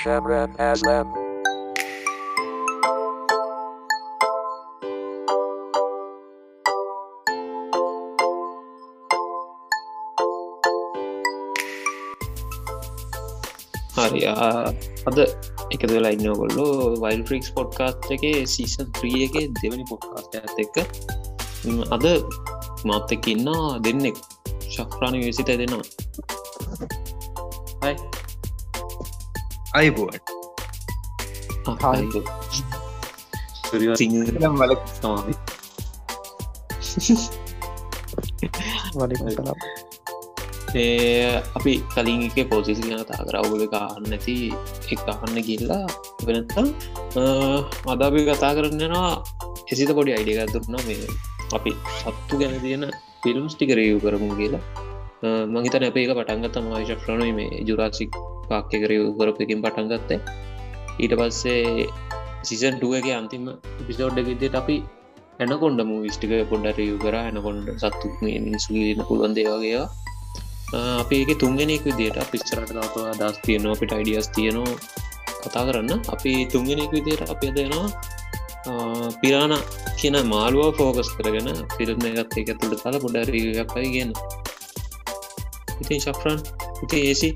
Shamran Aslam. හරි ආ, අද එක වෙලා ඉන්න කොල්ලු වයිල් ෆ්‍රික්ස් පොඩ්කාස්ට එක සීසන් ත්‍රිය එක දෙවනි පොඩ්කාස්ට ඇත් එක්ක. ම්, අද මාත් එක්ක ඉන්නා දෙන්නෙක්. ශක්්‍රාණ විසිත දෙනවා. අයිබුවන් සිංහ වල වඩ ඒ අපි කලින් එක පෝසිසි ගැන තා කරවුල කාන්න නැති එක අහන්න ගිල්ලා වෙනත්තම් අද අපි කතා කරන්නවා එසිත පොඩි අයිඩියක දුරනා මේ අපි සත්තු ගැන තියෙන ෆිල්ම්ස් ටික රයව් කරමු කියලා. මහිතන අප එක පටන්ගත මහිශක්්‍රණය මේ ජුරාසික් පාක්්‍ය කරයව් කරපකින් පටන්ගත්ත ඊට පස්සේ සිසන් ටුවගේ අන්තිම පිසෝඩ්ඩ විදියට අපි එනකොන්ඩ මූවිස්ටික පොඩ්ඩ රයව් කර. එනකොන්ඩ සත්තු මිනිසුගන්න පුළුවන් දේවගේවා අප ඒක තුන්ගෙනෙක් විදියට පිස්චරට තාතවා දස් තියනවා අපිට අයිඩියස් තියනවා. කතා කරන්න. අපි තුන්ගෙනෙක් විදියට අපි දෙනවා පිරාණ කියන මාළුව ෆෝකස් කරගෙන ෆිල්ම් එකත් එක තුළ තල පොඩ රීගක්යි ගන්න ඉතින් ශක්්‍රන් ඉති ඒසි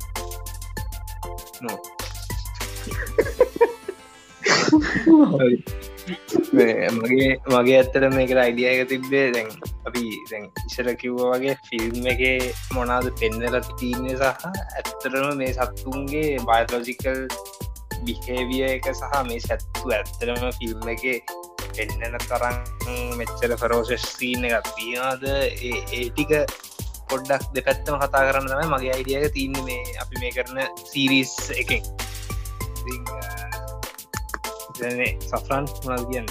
මගේ මගේ ඇත්තට මේකට අයිඩියක තිබ්බේ දැන් අපි දැන් ඉසර කිව්ව වගේ ෆිල්ම් එක මොනාද පෙන්නල තියන්නේ සහ ඇත්තරම මේ සත්තුන්ගේ බයලෝජිකල් බිහේවිය එක සහ මේ සැත්තු ඇත්තරම ෆිල්ම් එක පෙන්නන තරන් මෙච්චර ෆරෝසස්ීන එකක් තියනද ඒටික පොඩ්ඩක් දෙපැත්තම කතා කරන්න තමයි මගේ අයිඩියක තියන්න මේ අපි මේ කරන සීරිස් එකෙන්. සෆරන් මොනද කියන්න?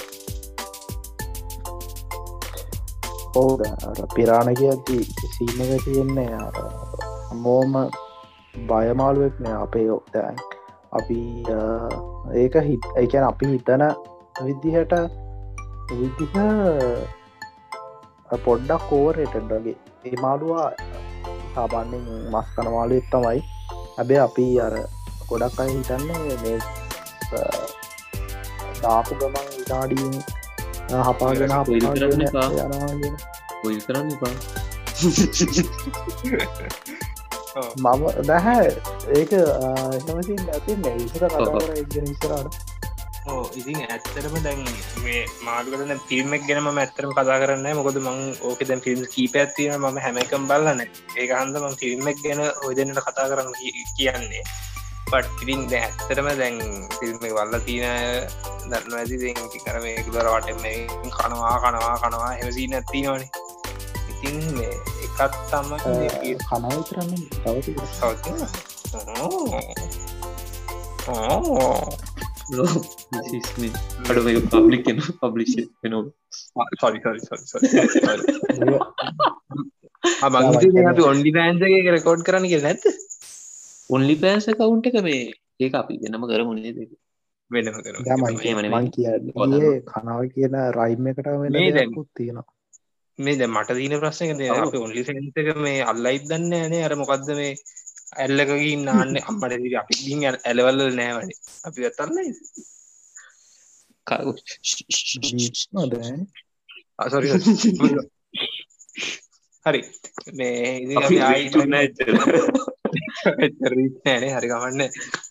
ඔවුද පිරාණ කියති සීන එක තියෙන්නේ අර මෝම බයමාළුවෙක්න අපේ යොක්තෑන් අපි ඒක හිත් එකැන අපි හිතන විදිහට විදිහ පොඩ්ඩක් කෝවරටඩගේ ඒ මාළුවා සාබන්නෙන් මස් කනමාලු එත්තමයි ඇබේ අපි අර ගොඩක් අය හිතන්නේ මේ දාපු ගමන් ඉතාඩීන් හපාගෙන ඔය කරන්න එපා. මම දැහැ ඒක ඇතින් ඉසර කතාර ඉස්සරට ඕ ඉතින් ඇත්තරම දැන් මේ මාඩුකරන ෆිල්ම්ක් ගැනම ඇත්තරම කතා කරන්න මොකද මං ඕක දැන් ෆිල්ම් කීප ඇත්තින ම හැමකම් බල්ලන ඒ හන්ද ම ෆිල්ම්ක් ගැන ඔය දෙන්නට කතා කරන්න කියන්නේ. පට් ඉතින් දැ ඇත්තරම දැන් ෆිල්ම් වල්ල තියෙන දන්න ඇති. කරම ඒකුදර වටම කනවා කනවා කනවා. හෙමසී නැත්ති නොන ඉතින් එකත් තම කනව කරන්න තවති අඩ මේ පබ්ලික් පබ්ලිෂ් වෙනවා අපි ඔන්ඩි පෑන්සගේ රෙකෝඩ් කරන්න කිය නැත්ත ඔන්ලි පෑස කවුන්ට එක මේ ඒක අපි දෙනම කරමුණේ දෙක වෙනම කර එහෙම නෙමෙයි. මං කිය කනාව කියන රයිම් එකට වෙන තියෙනවා. මේ ද මට දීන ප්‍රශ්නක ද අප ඔන්ලි සෙන්සක මේ අල්ලයිත් දන්න නේ. අර මොකක්ද මේ ඇල්ලකගින් නාන්න අම්මට අපි ගින් ඇලවල්ල නෑවනේ අපි ගත්තන්න නොද අසරි හරි. මේ හරි ගමන්න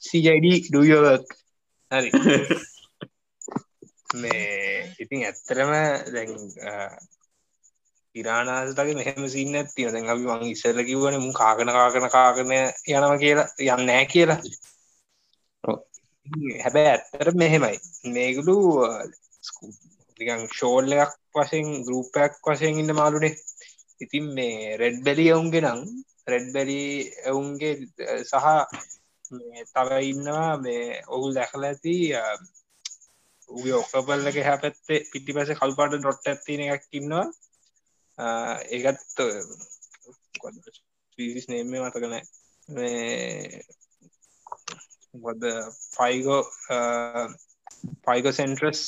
සයිඩ ඩයෝවක් හරි. මේ ඉතින් ඇත්තරම දැන් ඉරානාසටගේ මෙහම සින්න ඇතින දැන් අපි මං ඉස්සල කිවන මු කාගන කාගන කාගන යනව කියලා. යන්න නෑ කියලා. ඔව්. හැබැයි ඇත්තර මෙහෙමයි. මේගුලු ෂෝල් එකක් වශයෙන් ගරුපයක් වශයෙන් ඉන්න මාලුනේ ඉතින් මේ රෙඩ් බැලි ඔවුන්ගේ නම් රෙඩ් බැලි එවුන්ගේ සහ මේ තව ඉන්නවා මේ ඔහු දැකල ඇති උගේ ඔක්කබල්ලක හැපැත්තේ පිටි පස කල්පාට ඩොට් ඇතින එකක් ඉන්නවා. ඒකත් පිරිස් නේමේ මතකන වද ෆයිගෝ ෆයිගෝ සෙන්ට්‍රස්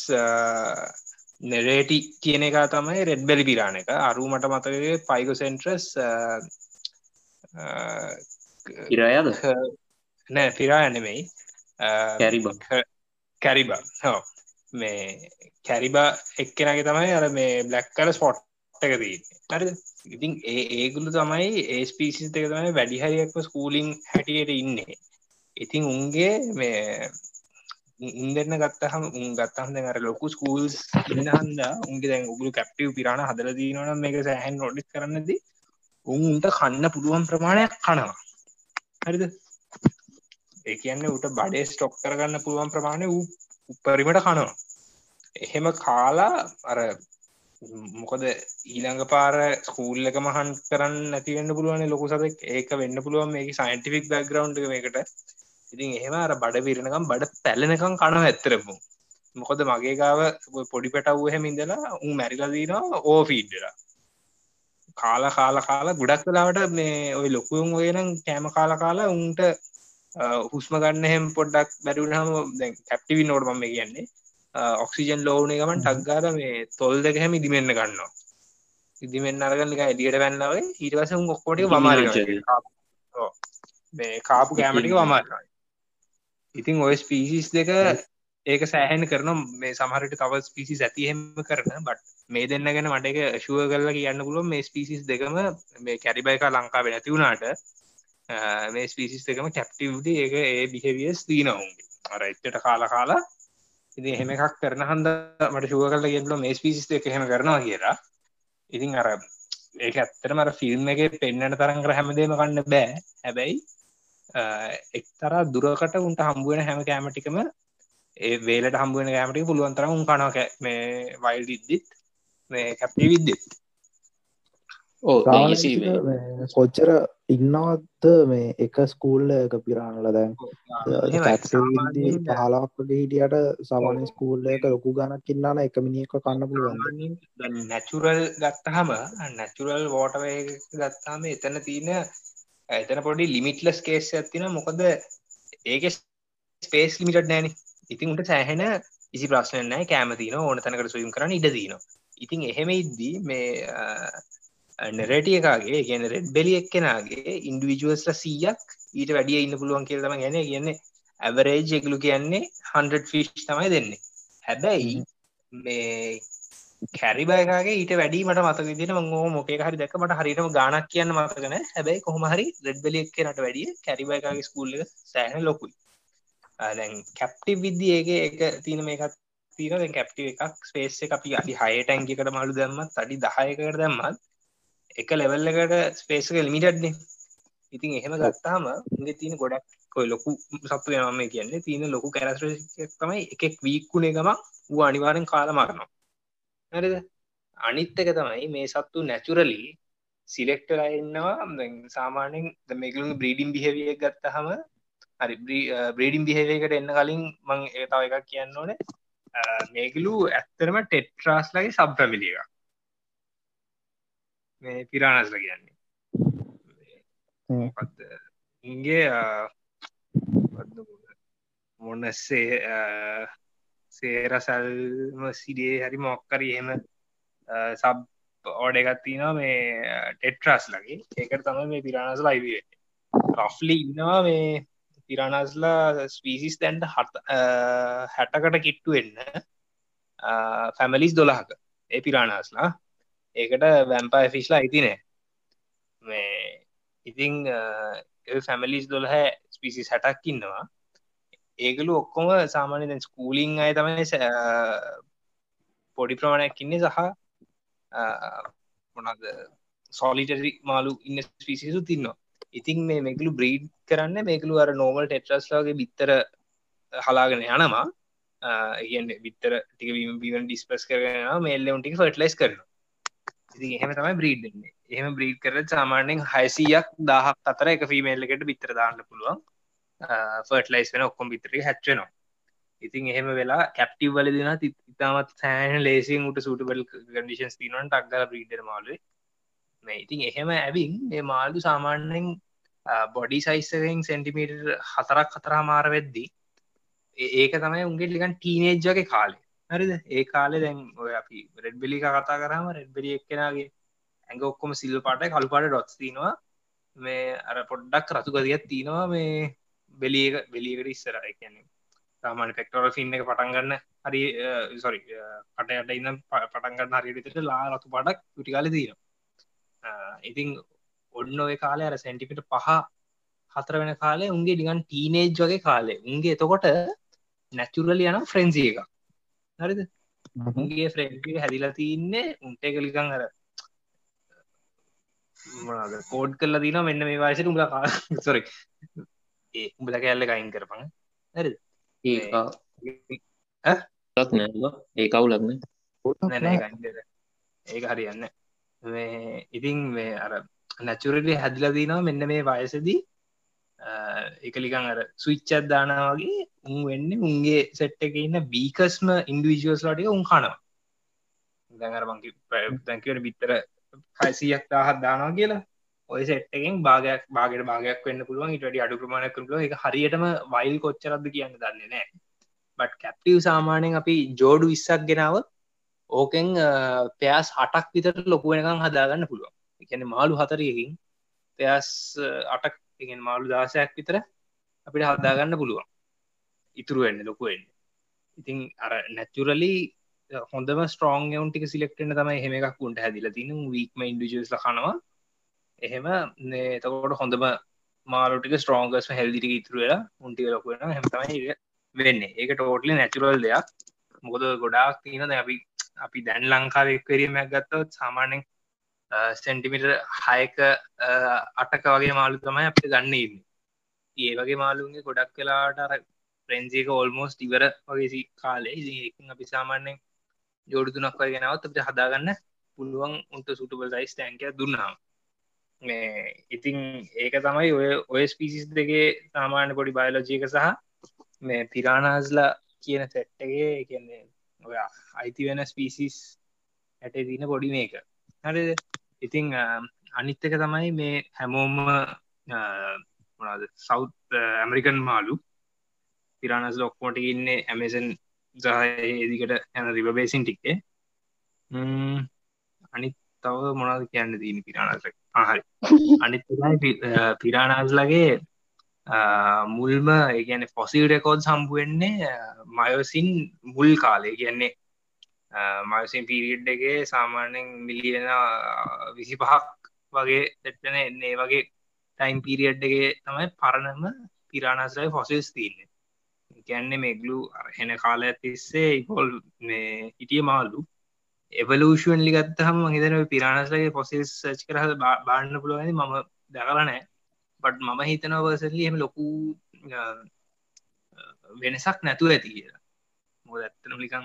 නෙරේටි කියන එක තමයි රෙඩ් බැලි පිරාණ එක. අරු මට මතකගේ පයිගෝ සෙන්ට්‍රස් ඉරයද නෑ පිරා නෙමෙයි. කැරිබ කැරිබා හෝ මේ කැරිබා එක්කෙනගේ තමයි අර මේ බ්ලක් කල ස්පොට් එක දී හරි ඉතින් ඒ ඒගුලු තමයි ඒ ස්පිසිස් එක තමයි වැඩිහරියක්ම ස්කූලිං හැටියට ඉන්නේ. ඉතින් උන්ගේ මේ ඉන්දන්න ගත්තහම උන් ගත්තහම අර ලොකු ස්කූල්ස් ඉන්න හන්ද උන්ගේ දැන් උගුළු කැප්ටව් පිරාණ හදල දීනවන මේක සෑහන් නොඩිස් කරන්නද උන්ට කන්න පුළුවන් ප්‍රමාණයක් කනවා. හරිද? ඒ කියන්න උට බඩේ ස්ටොක් කරගන්න පුළුවන් ප්‍රමාණය වූ උපරිමට කනවා. එහෙම කාලා අර මොකද ඊළඟ පාර ස්කූල් එක මහන් කරන්න නැතිවෙන්න පුළුවන් ලොකු සතෙක් ඒක වෙන්න පුළුවන් මේ සයින්ටිෆික් බැග්‍රවන්් එකට ඉතින් එහෙම අර බඩ පිරණකම් බඩ පැලෙනකම් කන ඇත්තරපු මොකද මගේ ගාව පොඩි පෙටව් එහෙම ඉඳලා උන් මැරිලදීනවා ඕ ෆීඩ්ඩලා කාලා කාලා කාලා ගොඩක් වෙලාවට මේ ඔය ලොකුම් ඔයනම් කෑම කාලා කාලා උන්ට හුස්ම ගන්න හෙම පොඩ්ඩක් බැරිුණහම දැන් කැප්ටිවි නෝඩ මම කියන්නේ. ඔක්සිජන් ලෝන ගමන් ටක්ගාර මේ තොල් දෙක හැම ඉදිමෙන්න්න ගන්නවා. ඉදිමෙන් අරගන්න එක එඩියට පැන්නවේ ඊටවස ඔක්කොට වමාර මේ කාපු කෑමටික වමාරයි ඉතින් ඔය ස්පීසිස් දෙක ඒක සෑහන් කරන මේ සමහරට තව ස්පිසි ඇතිහෙම කරන බට මේ දෙන්න ගැන මට එක ශුව කරලා කියන්න පුළුව මේ ස්පිසිස් දෙකම මේ කැරිබයික ලංකාව නැති වුණාට මේ ස්පිසිස් දෙකම කැප්ටිව්ද ඒක ඒ බිහෙවියස් දීනවුන්ගේ අර එච්චට කාලා කාලා ඉති එහෙම එකක් කරන හන්ද මට ශුව කල ගෙන්ල මේ පිසිස් එක හෙම කරනවා කියලා. ඉතින් අර ඒක ඇත්තට මර ෆිල්ම් එක පෙන්න්නට තරංකර හැමදේම කන්න බෑ. හැබැයි එක්තර දුරකට උන්ට හම්බුවෙන හැම කෑමටිකම ඒ වේලට හම්බුවෙන කෑමටි පුළුවන්තර උන් කනක මේ වයිල් ඉද්දිත් මේ කැප්ටි විද්දිත්. ඕ කොච්චර ඉන්නවත්ද මේ එක ස්කූල්ල එක පිරාණල දැන්? පහලාක්ට හිටියට සමාන ස්කූල්ල එක ලොකු ගණක් ඉන්නන එක මිනික කන්න පුළුවන් නැචුරල් ගත්තහම නැචුරල් වෝටවේ ගත්තාම එතන තියන එතන පොඩි ලිමිටලස් කේස් ඇතින මොකද ඒක ස්පේස් ලිමිට නෑන. ඉතින් උට සෑහෙන ඉසි ප්‍රශ්නය කෑමතින ඕන තැනකට සුයම් කරන්න ඉඩ දීනවා ඉතින් එහෙම ඉද්දී මේ නෙරටිය එකගේ කියන රෙඩ් බෙලි එක්කෙනගේ ඉන්ඩිවිජුවස්ල සීයක් ඊට වැඩිය ඉන්න පුළුවන් කියලම ගැන කියන්නේ. ඇවරේජ් එකලු කියන්නේ 100 ෆිෂ් තමයි දෙන්නේ. හැබැයි මේ කැරිබයගේ ඊට වැඩීමට මත විදින මං මොකේ හරි දැක මට හරිටම ගානක් කියන්න මතකන හැබැයි කොහොම හරි රෙඩ් බෙලි එක්කනට වැඩිය කැරිබයගේ ස්කූල්ල සෑන ලොකුයි. දැන් කැප්ටි විද්දියගේ එක තියන මේකත් තින කැප්ටි එකක් ස්පේස් එක අපි අඩි හයටැන්ගිකට මලු දැම්මත් අඩි දහයකට දැම්මත් එක ලෙවල් එකට ස්පේසක ලිමිටඩ්න ඉතින් එහෙම ගත්තාම උගේ තියන ගොඩක් කොයි ලොකු සත්තු යනම කියන්නේ. තියෙන ලොකු කැරස්ර තමයි එකෙක් වීක්කුණේ ගම වූ අනිවාරෙන් කාල මරනවා. හරිද? අනිත්තක තමයි මේ සත්තු නැචුරලි සිලෙක්ටරයින්නවා සාමානෙන් මේකලු බ්‍රීඩිම් බිහෙවිය ගත්තහම හරි බ්‍රීඩිම් බිහෙවකට එන්න කලින් මං ඒතාව එකක් කියන්න ඕනේ. මේකලු ඇත්තරම ටෙට්‍රාස්ලගේ සබ්‍රමිලිය එක මේ පිරාණස්ල කියන්නේ. ඉගේ මොනස්සේ සේරසල්ම සිඩේ හරි මොක්කරි එහෙම සබ් ඕඩ එකත්තිනවා මේ ටෙට්‍රස් ලගේ ඒකට තම මේ පිරාණස් ලයිවේ රෆ්ලි ඉන්නවා මේ පිරාණස්ලා ස්පීසිස් දැන්ට හට හැටකට කිට්ටු එන්න ෆැමලිස් දොලාහක ඒ පිරාණස්ලා ඒකට වැම්පා ෆිස්ලා ඉතිනෑ මේ ඉතිං ෆැමලිස් දොළහ ස්පිසි හැටක් ඉන්නවා. ඒකලු ඔක්කොම සාමාන්‍ය දැන් ස්කූලිං අය තමයි පොඩි ප්‍රමාණයක් ඉන්නේ සහ මොනද සොලිටරි මාලු ඉන්න ස්පිසිසු තින්නවා ඉතින් මේ මේකලු බ්‍රීඩ් කරන්න මේකලු අර නෝමල් ටෙට්‍රස්ලාගේ බිත්තර හලාගෙන යනවා. ඉගන්න බිත්තර ටික බීම ඩිස්පස් කරන මේල්ලවන්ටික ෆර්ටලයිස් කරනවා. ඉති එහෙම තමයි බ්‍රීඩ් එහෙම බ්‍රීඩ් කර සාමාන්‍යෙන් හයිසියක් දහක් අතර එක ෆිමේල් එකට බිතර දාන්න පුළුවන්. ෆර්ටලයිස් වෙන ඔක්කොම් බිතරි හැච්චනවා ඉතින් එහෙම වෙලා කැප්ටිව් වල දෙන ඉතාමත් සෑන ලේසින් උට සුටබල් කඩිෂන්ස් තිනවන් ටක්ගල බ්‍රීඩ මාලුවේ මේ ඉතින් එහෙම ඇවින් මේ මාල්දු සාමාන්‍යෙන් බොඩි සයිස්සකින් සෙන්ටිමීට හතරක් හතරා මාර වෙද්දී ඒක තමයි උන්ගේ ලිකන් ටීනේජ්ජගේ කාලේ හරිද? ඒ කාලෙ දැන් ඔය අපි රෙඩ් බෙලි කතා කරම රෙඩ් බෙලි එක්කෙනගේ ඇඟ ඔක්කොම සිල් පාට කල්පාට ඩොත්ස් තිනවා මේ අර පොඩ්ඩක් රතු ගතියක් තියෙනවා මේ බෙලියක බෙලියකට ඉස්සර කියන්නේ සාමාන්‍ය පෙක්ටෝර ෆිල්ම් එක පටන් ගන්න හරි සොරි කටයට ඉන්න පටන් ගන්න හරියට ලා රතු පටක් ටිකාල තියෙනවා. ඉතින් ඔන්න ඔය කාලය අර සැන්ටිපිට පහ හතර වෙන කාලේ උන්ගේ ඩිගන් ටීනේජ් වගේ කාලේ. උන්ගේ එතකොට නැචුරල යන ෆ්‍රෙන්සි එක හරිද? උන්ගේ ෆ්‍රෙන්ඩ් හැදිලා තියන්නේ උන්ට එකලිකං අර කෝඩ් කල්ලා දින මෙන්න මේ වාශයට උඹල කා සොරි ඒ උඹල කැල්ල කයින් කරපන. හරි ඒ නෑ. ඒ කවුලක්න ඒක හරියන්න ඉතින් මේ අර නැචුරලි හැදිල දිනවා මෙන්න මේ වයසදී. එකලිකං අර සුවිච්චත් දානා වගේ උන් වෙන්න උන්ගේ සෙට් එක ඉන්න බීකස්ම ඉන්ඩිවිජුවස් ලටික උන් කනවා. දැඟර මංකි දැැකිවට බිත්තර හයිසියක් දාහත් දානවා කියලා. ඔය සෙට්ටකින් භාගයක් භාගට භාගයක් වන්න පුළුවන්. ඉට අඩු ප්‍රමාණය කරල එක හරියටම වයිල් කොච්චරද කියන්න දන්නේ නෑ බට කැප්ටව් සාමානයෙන් අපි ජෝඩු විස්සක් ගෙනාව ඕකෙන් පෑස් හටක් විතර ලොකු වෙනකම් හදාගන්න පුළුවන්. එකන මාළු හතරයකින් පෑස් අටක් ඉගෙන් මාළු දාසයක් විතර අපිට හදාගන්න පුළුවන්. ඉතුරු වෙන්න ලොකුවෙන්න ඉතින් අර නැචුරලි හොඳම ස්ට්‍රෝන් යවුන් ටික සිලෙක්ටන තම එහෙම එකක් උන්ට හැදිල තින වීක්ම ඉන්ඩිජස් කනවා. එහෙම තකොට හොඳම මාලටික ස්ට්‍රෝන්ගස් හැල්දිටි ඉතුරු වෙලා උන්ටික ලොකුවෙන හැමතමයි වෙන්නේ. ඒක ටෝටලි නැචුරල් දෙයක්. මොකද ගොඩාක් තියනද අපි අපි දැන් ලංකාවක් කරීමයක් ගත්තවත් සාමානෙන් සෙන්ටිමිට හයක අටක වගේ මාළු තමයි අපට ගන්න ඉන්න. ඒ වගේ මාළුන්ගේ ගොඩක් කලාට අර ප්‍රෙන්සික ඕල්මෝස් ඉවර වගේ කාලේ අපි සාමාන්‍යෙන් ජෝඩු තුනක් වගේ ගෙනවත් අපට හදාගන්න පුළුවන් උන්ට සුටබල් සයිස් ටැන්කය දුන්නා ඉතින් ඒක තමයි ඔය ඔය ස්පිසිස් දෙගේ සාමාන්‍ය පොඩි බයලෝජීක සහ මේ පිරානාස්ලා කියන සැට්ටගේ කියන්නේ ඔය අයිති වෙන ස්පිසිස් ඇට දින පොඩි මේක හරිද ඉතිං අනිත්තක තමයි මේ හැමෝම සෞත් ඇමරිකන් මාලු පිරාණස් ලොක්මෝට ඉන්නේ ඇමසන් ජහදිකට යන රිබ බේසින් ටික්ේ. අනිත් තව මොනද කියන්න දීන පිරාණස හරි. අනිත් පිරාණස්ලගේ මුල්ම ඒගැන ෆොසිල් රෙකෝඩ් සම්බුවෙන්නේ මයෝසින් මුල් කාලේ කියන්නේ මයසින් පිරිඩ් එකගේ සාමාන්‍යෙන් මිලියන විසි පහක් වගේ එටන එන්නේ. වගේ ටයිම් පිරිියඩ්ගේ තමයි පරණම පිරාණස්ලයි ෆොසිල්ස් තියන්නේ ගැන්නේ මෙගලු හෙන කාල ඇතිස්සේ ඉපොල් මේ හිටිය මාල්ලු එවලූෂුවන් ලිගත්තහම හිතන පිරාණස්ලගේ පොසිල් සච් කරහ බාන්න පුළුවනි මම දැකලනෑ බට් මම හිතනවසල්ලි එම ලොකු වෙනසක් නැතුව ඇති කියලා. මොද ඇත්තනම් ලිකං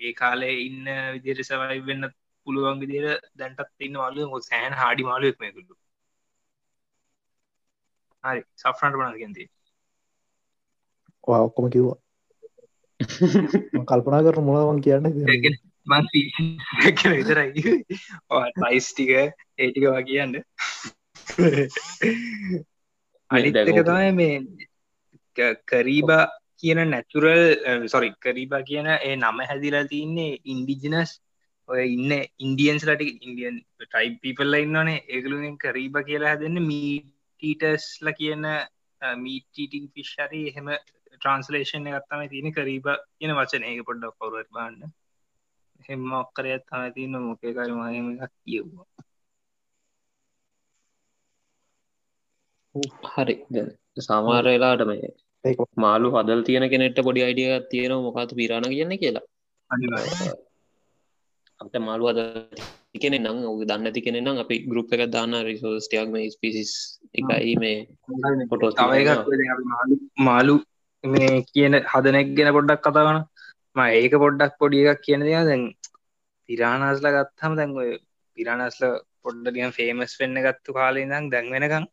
ඒ කාලේ ඉන්න විදිර සවයි වෙන්න පුළුවන් විදිර දැන්ටත් ඉන්න මාලු හො සෑන් හාඩි මාලුවෙක් මේකුළු හරි සෆ්‍රන්ට බන ගැන්ති ඔක්කොම කිව්වා. කල්පනා කර මොලවන් කියන්න විතරයි. පයිස් ටික ඒටික වා කියන්න. අනිතක තමයි මේ කරීබා කියන නැචුරල් සොරි කරීබා කියන ඒ නම හැදිලා තියන්නේ ඉන්ඩිජනස් ඔය ඉන්න ඉන්ඩියන්ස් ලට ඉන්ඩියන් ටයි් පිපල්ල ඉන්නනේ ඒගලුෙන් කරීබ කියලා හැදන්න මීටීටස්ල කියන මීටීටිං ෆිශ්රි එහෙම ට්‍රන්ස්ලේෂන් ගත්තම තියෙන කරීබ කියන වචන. ඒක පොඩ්ඩක් කවුරට බන්න හෙම ඔක්කරයත් තම තියන්න. මොකේකර මහම එකක් කියව්වා. හරි. සාමාරයලාට මේ මාලු හදල් තියෙන කෙනෙට පොඩි අයිඩිය තියෙන මොකත පිරාණ කියන්න කියලා. අපට මාළු අද කෙන නම් ඔ දන්න ති කෙන නම් අපි ගරුප් එක දාන්න රිසෝස්ටයක් මේ ස්පිසිස් එකයි මේ පොටෝ මාලු මේ කියන හදනෙක් ගෙන පොඩ්ඩක් කතාවන ම ඒක පොඩ්ඩක් පොඩි එකක් කියන දෙයා දැන් පිරාණස්ල ගත්තහම දැන් ඔය පිරාණස්ල පොඩ්ඩියන් ෆේමස් වෙන්න ගත්තු කාලේ දම් දැන් වෙනකම්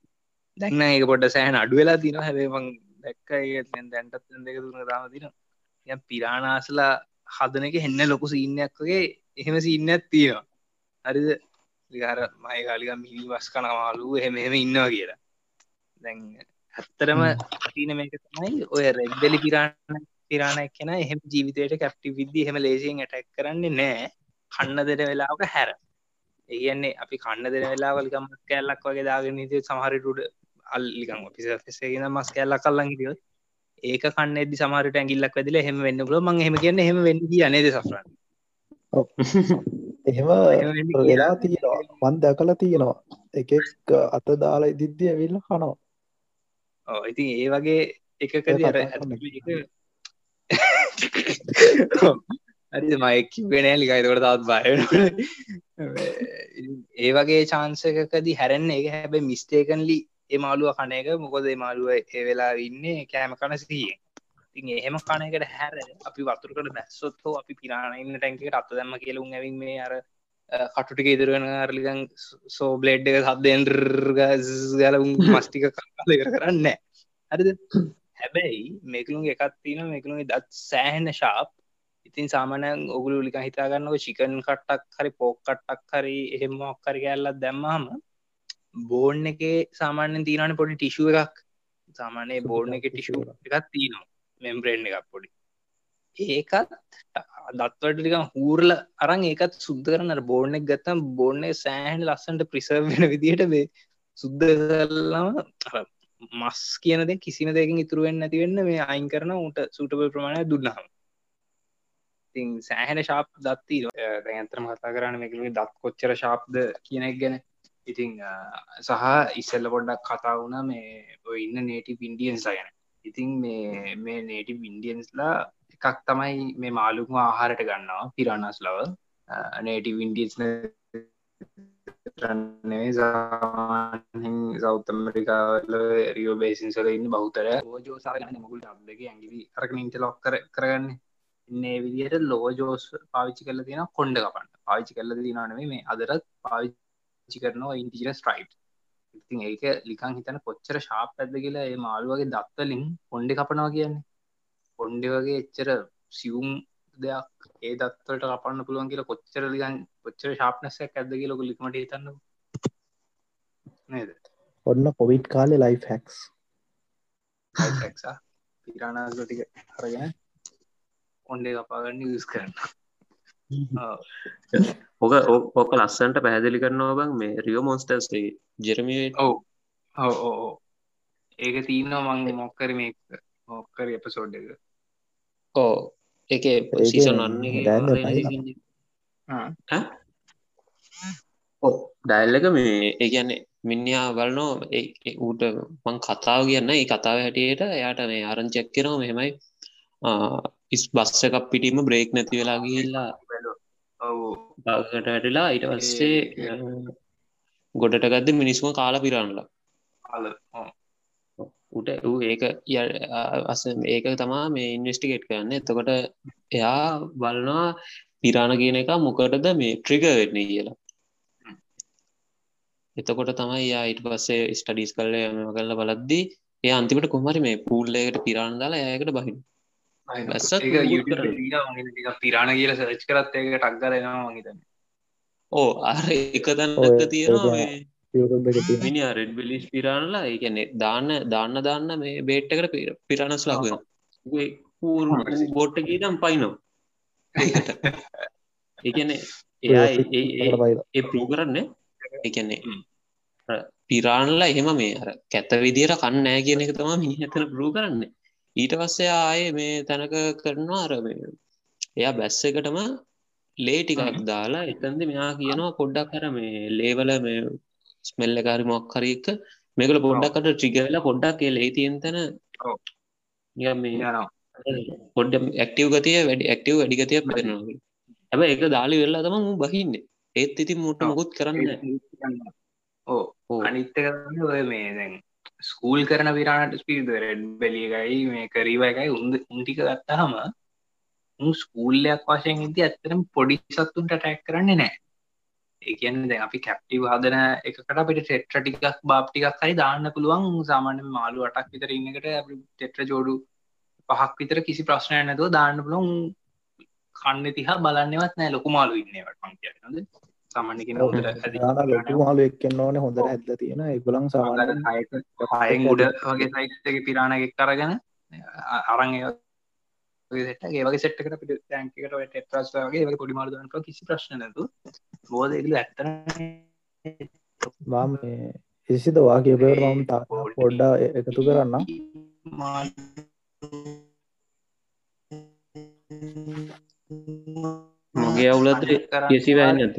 දැන්න ඒක පොඩ්ඩ සෑහන අඩු වෙලා තින හැබේමං දැක්ක දැන්ටත් දෙක දුන්න තාම තින ය පිරාණාසලා හදන එක හෙන්න ලොකු සිීන්නයක් වගේ එහෙම සින්න තියෙනවා. හරිද? විකාර මයකාලික මිනි වස් කනවාලු එහෙම එහෙම ඉන්නවා කියලා. දැන් ඇත්තරම තින මේක තමයි ඔය රෙක්්දලි පිරාණ පිරාණ එක්කෙන එහෙම ජීවිතයට කැප්ටි විද්දි එහෙම ලේසියෙන් ඇටැක් කරන්නේ නෑ. කන්න දෙන වෙලාක හැර. ඒගන්නේ අපි කන්න දෙන වෙලාවල්කම කැල්ලක් වගේ දාගෙන සමහරටුඩ අල්ලිකම් පිසසේගෙන මස් කැල්ල කල්ලන් හිටියොත් ඒක කන්න එදදි සමාරට ඇගිල්ලක් වැදිල හෙම වෙන්න පුල මං හෙම කියන්න හෙම වෙන්න අනේද සෆරන්? එහෙම වෙලා තියෙනවා. මන් දැකල තියෙනවා. එකෙක් අත දාලා ඉදිද්දිය ඇවිල්ල කනවා ඉතින් ඒ වගේ එකකද අර හරි මයික වෙන ලිකයිතකට තාත් බය ඒ වගේ චාන්සකකදී හැරෙන්න එක හැබැ මිස්ටේකන්ලි ඒ මාළුව කන එක. මොකොද මාළුව ඒ වෙලා ඉන්නේ කෑම කන සිතියෙන් ඉතින් එහෙම කනකට හැර අපි වතුරකට බැස්සොත් හෝ අපි පිරාණඉන්න ටැන්කට අත්ත දැම්ම කියලුම් ඇවින් මේ අර කටුටික ඉදිරුවෙන අරලිකන් සෝ බ්ලෙඩ් එක සද්දෙන් ගල මස්ටික කල කරන්න හරිද? හැබැයි මේකළුන් එකත් තින මේකළුගේ දත් සෑහෙන ශාප් ඉතින් සාමනයන් ඔගුලු ලික හිතාගන්නක චිකන් කට්ටක් හරි පෝක් කට්ටක් හරි එහෙම ඔක්කර කැල්ලත් දැම්මහම බෝර්න් එක සාමාන්‍යෙන් තිීනන පොඩි ටිෂුව එකක්. සාමානය බෝර්ණ එක ටිෂුව එකත් තියනවා. මෙම්බ්‍රේන්් එකක් පොඩි ඒකත් දත්වටලික හූරල අරං ඒකත් සුද්ද කරන බෝර්ණ එක ගත්තම් බෝර්ණය සෑහන් ලස්සන්ට ප්‍රිසර් වෙන විදිහට වේ සුද්ද කරලම මස් කියනද කිසිම දෙකින් ඉතුරුවෙන් නැතිවෙන්න මේ අයින් කරන උට සුටබල් ප්‍රමාණය දුන්නහම ඉතින් සෑහෙන ශාප් දත්ති දැන්තරම කතා කරන්න මේකලගේ දත් කොච්චර ශාප්ද කියනෙක් ගැන. ඉතිං සහ ඉස්සල්ල පොඩ්ඩක් කතා වුණ මේ ඔය ඉන්න නේටි පින්ඩියන්ස් අයන ඉතිං මේ මේ නේටි වින්ඩියන්ස්ලා එකක් තමයි මේ මාළුම ආහාරට ගන්නවා පිරණස් ලව. නේටි වින්ඩියස් සෞතමරිකාවල රියෝ බේසින්සල ඉන්න බෞතර ෝජෝ සාගන්න මුගුල් ටබ්ලක ඇගිවි අරක ඉන්ට ලොක් කර කරගන්න. ඉන්නේ විදියට ලෝජෝස් පාවිච්චි කල තියෙන කොන්ඩ කපන්න. පාවිච්චි කල්ල දිනානේ මේ අදරත් පාවිච්චි පාවිච්චි කරනවා ඉන්ටිජර ස්ට්‍රයිප් ඉතින් ඒක ලිකං හිතන කොච්චර ශාප් ඇද කියලා ඒ මාළුවගේ දත්වලින් පොන්්ඩි කපනවා කියන්නේ. පොන්්ඩි වගේ එච්චර සියුම් දෙයක් ඒ දත්වලට කපන්න පුළුවන් කියලා කොච්චර ලිගන් කොච්චර ශාප්නසයක් ඇද කියලක ලිකමට හිතන්න නේද? ඔන්න පොවිට් කාලෙ ලයි් හැක්ස් පිරාණාටික අරගෙන ඔොන්ඩේ කපාගන්න යස් කරන්න ඕක ඕක ලස්සන්ට පැහැදිලි කරනවා බං මේ රියෝ මොන්ස්ටර්ස්ගේ ජෙරමිය. ඔව. ඔව ඒක තියනවා මං මොක්කර මේ මොක්කර එපසෝඩ් එක ඕ එක සීසන් අන්න ඩයිල්ලක මේ ඒගැන්නේ මිනිා වලනෝ ඌට මං කතාව කියන්න ඒ කතාව හැටියට එයාට මේ ආරංචැක් කෙනවා මෙහෙමයි. ඉස් බස්ස එකක් පිටීම බ්‍රේක් නැති වෙලා ගිල්ලා බවට වැටලා ඊට පස්සේ ගොඩට ගත්ද මිනිස්සුම කාලා පිරන්නලා උට වූ ඒක අස ඒක තමා මේ ඉන්වස්ටිකේට් කරන්න. එතකොට එයා බලනවා පිරාණ කියන එක මොකටද මේ ට්‍රික වෙන්න කියලා. එතකොට තමයි යා ඉට පස්සේ ස්ටඩිස් කල්ල යම කරල බලද්දී ඒ අන්තිමට කොමරි මේ පූල්ලයකට පිරාණ දාලා ඒකට බහින්න පිරාණ කියල සච් කරත් ඒක ටක් කරනවා මහිතන ඕ අර එක දන්නක තියෙනවා මිනි රෙඩ් බිලිස් පිරාණලා ඒකැනෙ දාන්න දාන්න දාන්න මේ බේට්ටකට පිරණස් ලකුව බෝට්ට ගීතම් පයිනෝ ඒකැනෙ එයා ඒ පරූ කරන්න එකන්නේ පිරාණලා එහෙම මේ අර කැත විදියට කන්නෑ කියන එක තම මිනි ඇතන පරූ කරන්නේ. ඊට පස්සේ ආයේ මේ තැනක කරනවා අරම එයා බැස්ස එකටම ලේ ටිකක් දාලා එතන්ද මෙයා කියනවා පොඩ්ඩක් කර මේ ලේවල මේ ස්මෙල්ල කාරි මොක්කරක මේකල පොඩ්ඩක්කට ට්‍රිගවෙලා පොඩ්ඩක් ලේ තියෙන් තැන පොඩ්ඩ ඇක්ටව ගතිය වැඩි ඇක්ටව වැඩිගතියක් පෙනවා හැබ එක දාලි වෙල්ලා තම මු බහින්න. ඒත් ඉතින් මුට මොකුත් කරන්න ඕ අනිත්ත කරන්න ඔය මේ දැන් ස්කූල් කරන විරාණට ස්පීද රෙඩ් බැලියකයි මේ කරීව එකයි උන්ද උන්ටික ගත්තහම ස්කූල්ලයක් වශයෙන් ඉති ඇත්තරම් පොඩි සත්තුන්ට ටැක් කරන්නේ නෑ ඒකන්න දැ අපි කැප්ටිව හදන එකට අපිට ටෙට්‍ර ටිකක් බාප්ටිකක් හරි දාන්න පුළුවන්. සාමාන්‍ය මාලු අටක් විතර ඉන්නකට ටෙට්‍ර ජෝඩු පහක් විතර කිසි ප්‍රශ්නය නැතුව දාන්න පුළොන් කන්න තිහා බලන්නවත් නෑ ලොකු මාලු ඉන්නවට පංකයනද සාමාන්‍යකෙන ලොකු මාලු එක්කෙන් ඕන. හොඳ ඇද තියෙන එගුලන් සාමාන හයෙන් ගුඩ වගේ සයිට්ක පිරාණගෙක් කරගෙන අරං ට ඒවගේ සෙට්කට පිට තැන්කට වගේ වගේ පොඩි මාර්දනක කිසි ප්‍රශ්න නැතු බෝධ ඇත්ත වාම එසිද වාගේ පේරම් තා පොඩ්ඩා එකතු කරන්න මගේ අවුලත් කෙසි වැන්න ඇත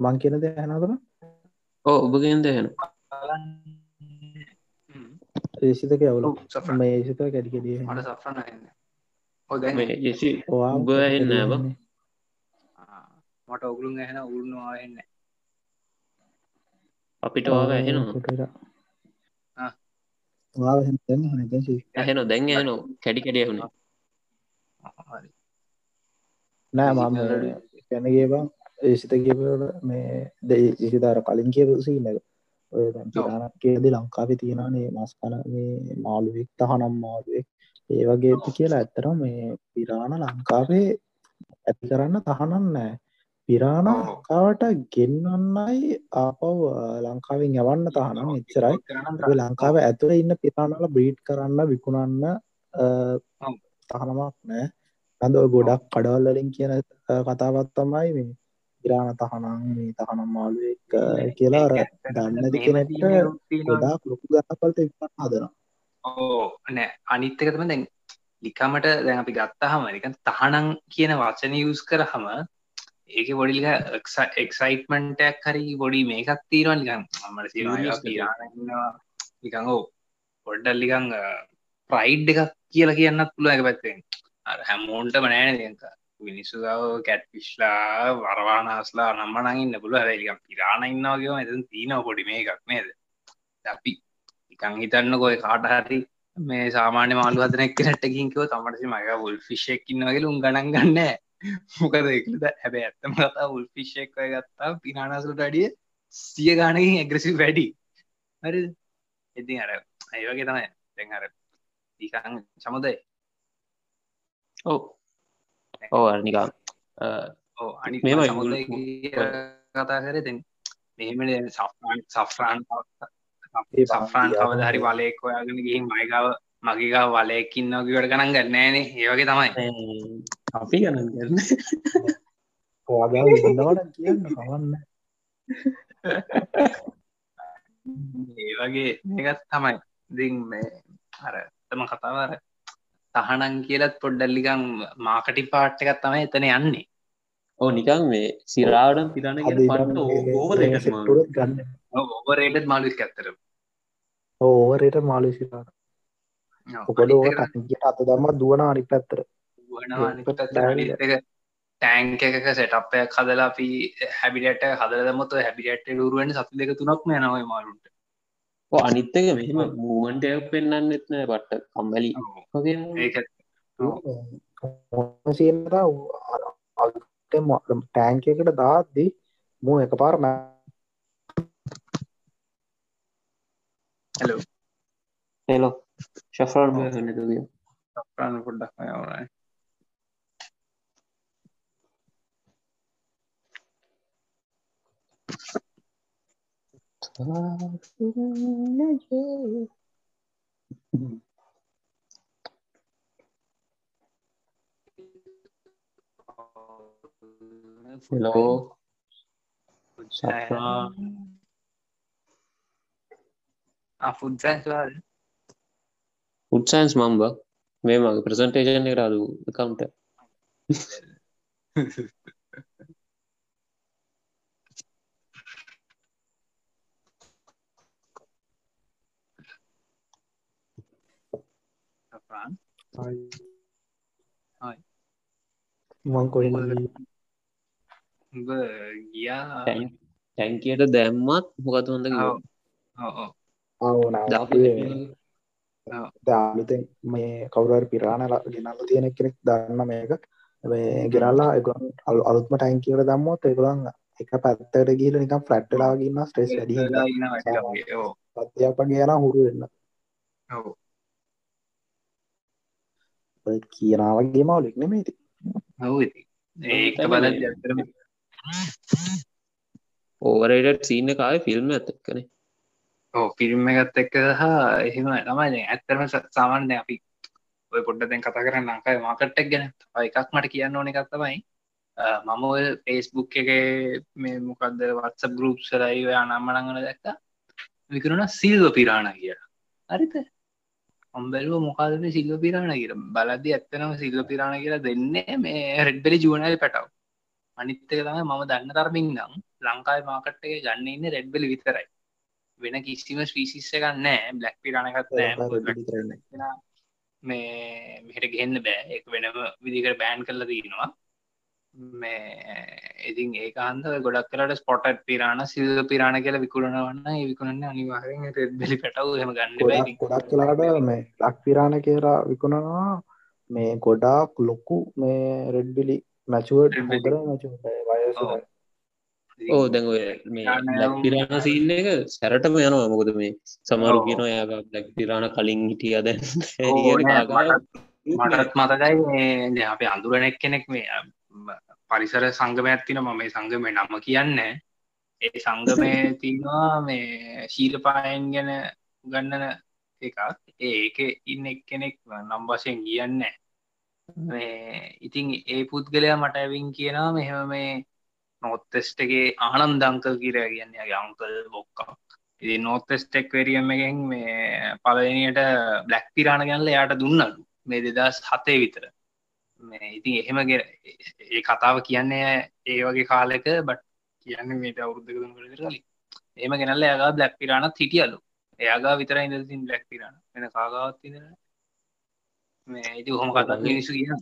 මං කියන දෙ හැනතර ඕ ඔබගෙන් දෙහෙන ඒසිතක අවුල මේ ඒසිත කැඩිකෙඩිය මට සෆ්‍රන්න ඔයා ඔබ එන්න බ මට ඔගුළුන් ඇහෙන උරුණවා එන්න අපිට වාග ඇහෙනවා ඇහෙන දැන් ඇන කැඩි කැඩිය වුණ නෑ මම කැනගේ බං ඒසිත කියපට මේ දෙ ඉසිදාර කලින් කියපසි නක ඔය පිරාණක් කියද ලංකාවේ තියෙනනේ මස්කන මේ මාළුවෙක් තහනම් මාළුවෙක්. ඒ වගේ කියලා ඇත්තර මේ පිරාණ ලංකාවේ ඇති කරන්න තහනන් නෑ. පිරාණ ලංකාවට ගෙන්වන්නයි ආපව් ලංකාවෙන් යවන්න තහනම්. එච්චරයි. ලංකාව ඇතුළ ඉන්න පිරාණල බ්‍රීඩ් කරන්න විකුණන්න තහනමක් නෑ. ඇඳ ගොඩක් කඩවල්ලින් කියන කතාවත් තමයි මේ ඉරාණ තහනම් මේ තහනම් මාළුවෙක් කියලා දන්නදි කෙනට ගොඩාක් ලොකු ගන්නපලට ඉපත් හදන ඕ නෑ. අනිත්තකතම දැන් ලිකමට දැන් අපි ගත්තහම එක තහනං කියන වචන යස් කරහම ඒක බොඩිලික එක්සයිටමන්ටක් හරි බොඩි මේකත් තීරවා නිකන් මට සිරන්නවා නිකං ඕ පොඩ්ඩල් ලිකං ප්‍රයිඩ් එකක් කියලා කියන්නත් පුළුව එක පැත්තෙන් අර හැමෝන්ටම නෑන දෙක මිනිස්සුදාව කැට් පිශ්ලා වරවානාස්ලා නම්මනගන්න පුළුව හැලිකම් පිරාණ ඉන්නවාගේම එත තිීනව පොඩි මේ එකක් නේද අපි නිකං හිතන්න කොය කාට හරි මේ සාමාන්‍ය මාළු හදනෙක් නැට්ටකින්කව තමටසි මක වුල් ෆිෂෙක්කින්නවගේ උන් ගණන් ගන්න. මොකද එකද හැබැ ඇත්තම කතා උල් ෆිෂෙක්ය ගත්තා පිනානාසුට අඩිය සිය ගානකින් ඇග්‍රසි වැඩි. හරි ඉතින් අර ඒවගේ තමයි. දැන් අර දීකං සමුදයි ඕ ඕ නිකා ඕ අනි මේම කතා කර දෙන්න මෙහෙම සෆ්‍රාන් සෆ්‍රාන් සෆ්‍රාන් කවද හරි වලෙක් ඔයාගෙන ගිහින් මයිකාව මගේකා වලයකින්නකිවට ගණන් ගන්නෑනේ ඒවගේ තමයි. අපි ගණන් කරන්න ඔයාගා ඉන්නවට කියන්න කවන්න. ඒ වගේ එකත් තමයි. දිං මේ අර තම කතාවර තහනන් කියලත් පොඩ්ඩල්ලිකං මාකටි පාට් එකත් තමයි එතන යන්නේ. ඕ නිකන් මේ සිරාඩම් පිරණ පට ඕවරට ගන්න. ඕවරේටත් මාලුක් ඇත්තර ඕවරයට මාලු සිරාට ඔකොඩ ඕ ටට අත දම්ම දුවන අනි පැත්තර ටෑන්ක එකක සෙටප්පයක් හදලා අපි හැබිට හදල දමොත් හැබිට රුවෙන් සති දෙක තුනක් යනවයි මාරුට අනිත්තක මෙහෙම මූමන්ටයක් පෙන්න්න එත්නෑ පට්ට කම්මලි. ඒක සියනට ටෑන්ක එකට දාත්දී මූ එක පාර හලෝ හෙලෝ ශෆරන් හනතුදිය ප්‍රාණ පොඩ්ඩක් Halo. Siapa? ఆ ఫుడ్ సైన్స్ రాదు ఫుడ్ సైన్స్ మా మేము ప్రెజెంటేషన్ రాదు కౌంటర్ එක රාදු කවුන්ට මං කොහ ගියා ටැන්කියට දැම්මත් මොකත් හොඳ දාලුතෙන් මේ කවුරර් පිරාණල ගෙනල්ල තියෙන කෙනෙක් දන්න මේක. ගෙනල්ලා අලු අලුත්ම ටයින් කියල දම්මොත් එකළන් එක පැත්තට ගීල නිකම් ෆලට්ටලාගන්න ස්ට්‍රෙස් වැඩි අධ්‍යාපන කියන හුරු වෙන්න කියනාවගේ මවලික් නෙමේති ඒක බල ඕවරට සීන කාය ෆිල්ම් ඇතක්කනේ ඕ ෆිල්ම් එකත් එක්ක හා එහෙම තමයි ඇත්තරම සාමාන්‍ය අපි ඔය පොඩ්ඩ දැන් කතා කරන්න ලංකායි මාකට්ටක් ගැන එකක් මට කියන්න ඕන එකක් තමයි. මම ඔය පේස්බුක් එක මේ මොකක්ද වත්ස ගරුප් සරයි අනම්මනඟන දැක්ක. විකරුණ සිල්ව පිරාණ කියලා. හරිත අම්බැලුව මොකාදන සිල්ව පිරාණ කියර බලද ඇත්තනම සිල්ව පිරාණ කියලා දෙන්නේ මේ රෙඩ්බෙලි ජුවනල් පැටව්. අනිත්තක තම මම දන්න තරමින් නම් ලංකායි මාකට්ටේ ගන්න ඉන්න රෙඩ්බෙලි විතරයි. වෙන කිසිම ස්පීසිස්ස ගන්නෑ බ්ලක් පිරාණකත් නෑ මේ මෙහට ගහෙන්න බෑ. එක වෙනම විදිකට බෑන් කරලා තියෙනවා මේ ඉතින් ඒක අන්ද ගොඩක් කරට ස්පොට් පිරාණ සිල්ල පිරාණ කියල විකුණනවන්න විකුණන්න අනිවාහයෙන් බෙලි පැටව හෙම ගන්න ගොඩක් කලාට මේ ලක් පිරාණ කියලා විකුණනවා. මේ ගොඩාක් ලොකු මේ රෙඩ්බිලි මැචුවට මුදර ඕ දැන් ඔය මේ ලැක් පිරාණ සින්න එක සැරටම යනවා. මොකද මේ සමරු කියන යාග ලැක් පිරාණ කලින් හිටිය දැන්. මටත් මතකයි මේ අපේ අඳුරනෙක් කෙනෙක් මේ පරිසර සංගම ඇත්තින ම මේ සංගම නම කියන්න. ඒ සංගමය තිනවා මේ ශීලපායන් ගැන ගන්නන එකක්. ඒක ඉන්න එක් කෙනෙක් නම් වශයෙන් කියන්න මේ ඉතින් ඒ පුද්ගලයා මට ඇවින් කියනවා මෙහෙම මේ නොත්තෙස්ටගේ ආනන්දංකල් කියර කියන්නේගේ අංකල් බොක්කා ඉති නොත්තෙස්ටෙක් වරියම් එකෙන් මේ පලනියට බ්ලක් පිරාණ ගැනල යායට දුන්නලු. මේ දෙදස් හතේ විතර ඉතින් එහෙම ඒ කතාව කියන්නේ ඒ වගේ කාලෙක බට් කියන්න මේට අවුද්ධක දුන්නට කලින්. එම ගෙනල්ල යගා බ්ලක් පිරාණත් හිටියලු. එයාගා විතර ඉඳසින් බ්ලක් පිරාණ වෙන කාගාවත් මේ ඉති හොම කතා මිනිසු කියන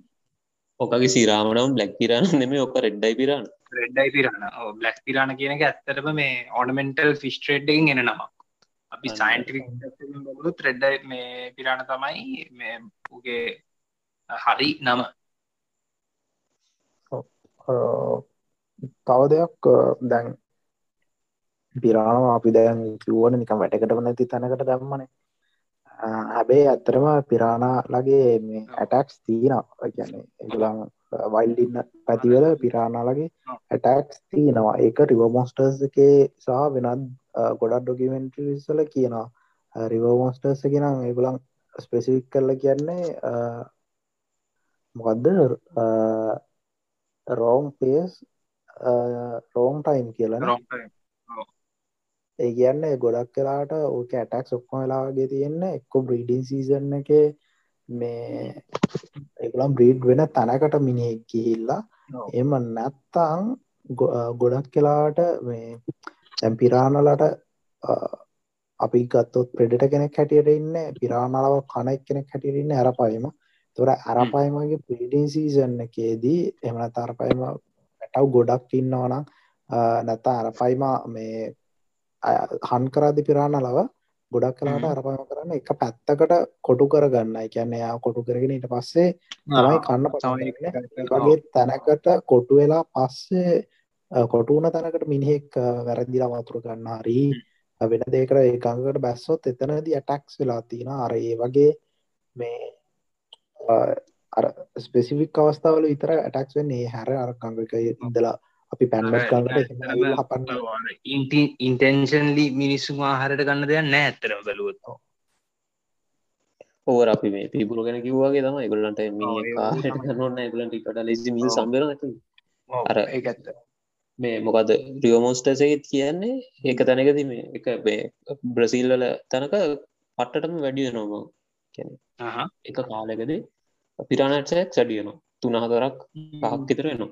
ඕකගේ සිරාමනම් බ්ලක් පිරාණ නෙම ඔක රෙඩ්ඩයි පිරාණ රෙඩ්ඩයි පිරාණ බ්ලක් පිරාණ කියන එක ඇත්තරම මේ ඕනමෙන්ටල් ෆිස්ට්‍රේඩ්ඩෙන් එන නමක්. අපි සයින්ටික් බොලුත් රෙඩ්ඩයි මේ පිරාණ තමයි මේ උගේ හරි නම තව දෙයක් දැන් පිරාණම අපි දැන් කිව්වන නිකම් වැටකටම නැති තැනකට දැම්මනේ. හැබේ ඇත්තරම පිරාණාලගේ මේ ඇටක්ස් තියනවා. කියන්නේ එගුලන් වයිල්ඩින්න පැතිවල පිරාණාලගේ ඇටක්ස් තියනවා. ඒක රිවමෝස්ටර්ස් එකේ සහ වෙනත් ගොඩක් ඩොකිමෙන්ටරිසල කියනවා. රිවමෝස්ටර්ස් කියෙන ඒගුලන් ස්පෙසිවික් කරල කියන්නේ මොකක්ද රෝම් පේස් රෝම් ටයිම් කියලන ඒ කියන්න ගොඩක් කලාට ඕක ඇටක් ඔක්කොම වෙලාගේ තියෙන්න එක්කො බ්‍රීඩින් සීසන් එක මේ එකලම් බ්‍රීඩ් වෙන තැනකට මිනිෙක් ගිහිල්ලා. එම නැත්තං ගොඩක් කලාට මේ තැම් පිරාණලට අපි ගත්තොත් ප්‍රෙඩට කෙනෙක් හැටියට ඉන්න පිරාණලාව කනෙක් කෙනෙක් හැටියටඉන්න ඇරපයිම තොර අරපයිමගේ ප්‍රීඩින් සීසන් එකේදී එමන තරපයිම පැටව් ගොඩක් ඉන්නවනම් නැත්තා අරපයිම මේ හන් කරාදි පිරාණ ලව ගොඩක් කලාට අරපම කරන්න එක පැත්තකට කොටු කරගන්න. කියන්න යා කොටු කරගෙන ඊට පස්සේ තමයි කන්න පගේ තැනකට කොටු වෙලා පස්සේ කොටුන තැනකට මිනිහෙක් වැරදිලා වතුර ගන්න හරි වෙන දෙකට ඒකඟකට බැස්සොත් එතනදී ඇටක්ස් වෙලා තියෙන අර ඒ වගේ මේ ස්පෙසිෆික් අවස්ථාවල විතර ඇටක්ස් වෙන්නේ. හැර අර කංගක ඉදලා අපි පැන්ඩ කන්නට ඉන්ටෙන්ෂන්ලි මිනිස්සුම ආහරට ගන්න දෙයක් නෑ ඇතරම බැලුවත්ෝ. ඕර අපි මේ පිපුරු ගැන කිව්වාගේ තම ගොල්ලන්ට මිනි කාට කන්නන්න ගලට කට ලෙසි මිල් සම්බර අර ඒඇත්ත මේ මොකද රියෝමෝස්ටසෙත් කියන්නේ ඒක තැනකද මේ එක බ්‍රසිල්වල තැනක පට්ටටම වැඩිය නොම කියන එක කාලෙකද පිරාණටසයක් සැඩියනවා තුනහතරක් පහක් විතරනවා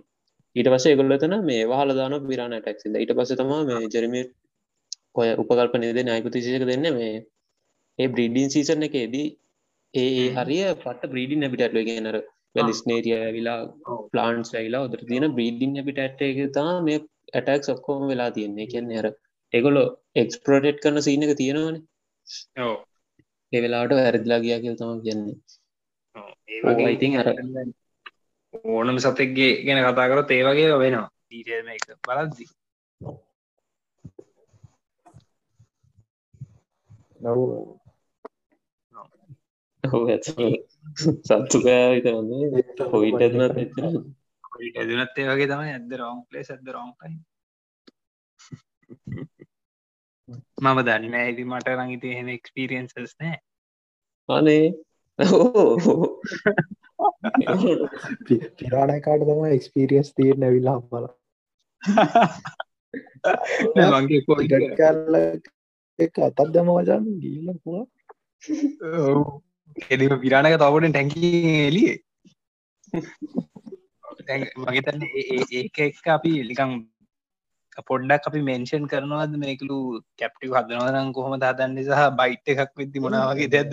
ඊට පස්සේ ඒගොල්ලතන මේ වාහල දාන පිරාණ ටැක්සිද ඊට පස්ස තම මේ ජරමි ඔය උපකල්ප නිද නයපතිසික දෙන්න මේ ඒ බ්‍රීඩින් සීසන එකේදී ඒ හරිය පට බ්‍රීඩින් නැබිටටල ගෙනර වැලිස්නේරිය විලා ප්ලාන්ස් ඇයිලා ඔදර තියෙන බ්‍රීඩින් නැබිටට එක තා මේ ඇටක් ඔක්කෝම වෙලා තියෙන්නේ. කියන්න හර එගොලො එක්ස්පරෝටෙට් කරන සීන එක තියෙනවන ඒ වෙලාට වැරදිලා ගියා කියල් තම කියන්නේ. ඉතින් අර ඕනම සතෙක්ගේ ගැන කතා කරොත් ඒ වගේ වෙනවා. ඩීටේල්ම එක බලද්දි. සත්තු පෑ විතරන්නේ හොයිට ඇතුනත් එච්චර ඇදුනත් ඒ වගේ තමයි. ඇද රෝම් ලේ ඇද රෝම්කයි මම දන්න ඇති මට රඟිත එහෙම එක්ස්පිරියන්සස් නෑ. අනේ? පිරාණකාට තම එක්ස්පිරියස් තීරණ ඇවිල්ලා බල මගේ ඉඩ කල්ල එක අතත් දම වජන් ගිල්ල පුුව. එදම පිරාණක තවට ටැන්කි එලිය මගේ තන්න ඒක එක් අපි ලිකම් පොඩ්ඩක් අපි මෙන්ෂන් කරනවාද? මේකලු කැප්ටි හදනවරම් කොහොම දාතන්න සහ බයිට් එකක් වෙද්දි මොනාවගේ දැද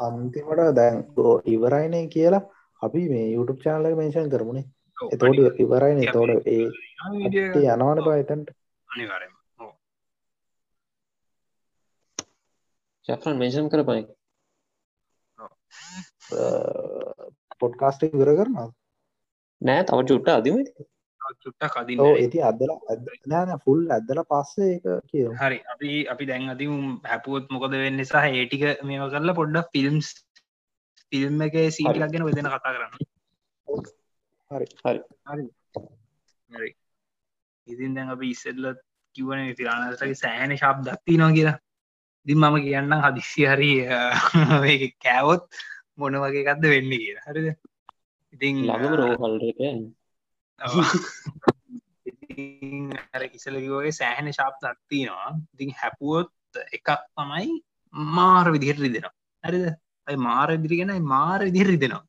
අන්තිමට දැන් ඉවරයිනය කියලා අපි මේ YouTube චානලක මේෂන් කරමුණේ එතෝට ඉවරයින තෝට ඒ යනවන පාතන්ට අනිවාරම ශෆ්‍රන් මේෂන් කර පයි පොඩ්කාස්ට ඉවර කරනවා නෑ තව චුට්ට අදිම චුට්ටක් අදින්න ඇති අදල නෑන ෆුල් ඇදල පස්සේ කිය හරි අපි අපි දැන් අතිම හැපුුවොත් මොකද වෙන්න නිසා ඒටික මේම කරලා පොඩ්ඩක් ෆිල්ම්ස් ෆිල්ම් එක සීටිකක් ගැන වෙදෙන කතා කරන්න. හරි. හරි. හරි. ඉතින් දැන් අපි ඉස්සෙල්ල කිවන තිරාණටගේ සෑහන ශබ් දත්ති නවා කියලා. ඉතින් මම කියන්න හදිස්සි හරි කෑවොත් මොන වගේ එකක්ද වෙන්න කියලා. හරිද? ඉතින් ළඟම රෝහල්රකයන් අර ඉසලකිවගේ සෑහෙන ශාප් දක්තිනවා ඉතින් හැපුවොත් එකක් තමයි මාර විදිහට රිදෙනවා. හරිද? ඇයි මාර ඉදිරිගෙන මාර විදිහ රිදෙනවා.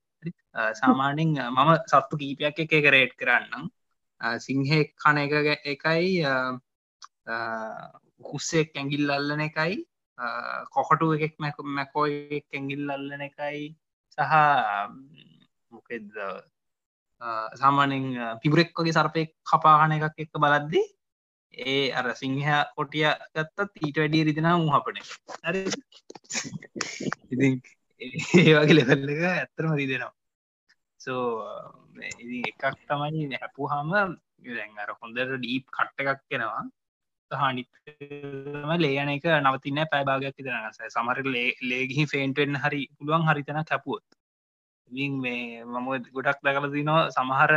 සාමාන්‍යෙන් මම සත්තු කීපයක් එක එක රේට් කරන්නම්. සිංහෙක් කන එක එකයි හුස්සෙක් ඇගිල් අල්ලන එකයි කොහටු එකෙක් මැක මැකෝ එකක් ඇගිල් අල්ලන එකයි සහ මොකෙද සාමානෙන් පිබුරෙක් වගේ සර්පය කපාගන එකක් එක්ක බලද්දි ඒ අර සිංහ කොටිය ගත්තත් ඊට වැඩිය රිදින උහපන ඉති ඒ වගේ ලෙවල්ල එක ඇත්තරම රිදෙනවා. සෝ එකක් තමයි නැපු හම දැන් අර හොඳට ඩීප් කට්ට එකක් කෙනවා හනිතම ලේයන එක නවතින්න පැබාගයක් තිරනස සමර ලේගහි ෆේන්ටෙන් හරි පුළුවන් හරිතන කැපුවොත් මේ මම ගොඩක් දැකල තිනවා සමහර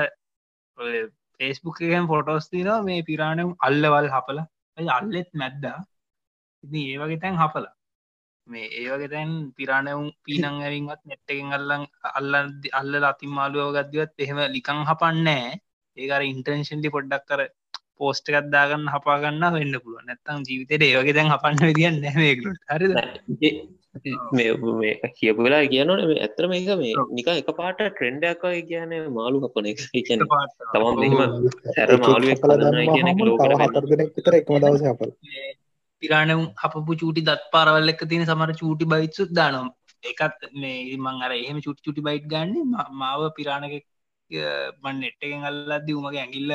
ෆේස්බුක් එකෙන් ෆොටෝස් තිනවා මේ පිරාණම් අල්ලවල් හපල. අල්ලෙත් මැද්දා. ඉති ඒවගේ තැන් හපල. මේ ඒවගේ තැන් පිරාණවුම් පීනං ඇරින්වත් නෙට්ටකින් අල්ලන් අල්ල අල්ල අතින් මාලුවෝ ගදදිවත් එහෙම ලිකං හපන්නෑ ඒකර ඉන්ටර්න්ෂන්ලි පොඩ්ඩක් කර පෝස්ට එකත්දාගන්න හපාගන්න වෙන්න පුළුව නැත්තම් ජීවිතයට ඒවගේ දැන් හපන්න විදිියන් නැමේකලුට හරි මේ. කියපු වෙලා කියනන ඇත්තර මේක මේ නික එක පාට ට්‍රෙන්ඩක් වගේ කියන මාලු හපන එක කියන තමම් මෙම සැර මාලුවක් හතර දෙනෙක් විතර එකම දවස හපල් පිරාණම් හපපු චූටි දත් පාරවල් එක තියෙන සමර චූටි බයිත්සුත් දානම් එකත් මේ මං අර එහෙම චුටි චුටි බයිට් ගන්න මාව පිරාණක මන් නෙට්ටකෙන් අල්ලද්දි උමගේ ඇගිල්ල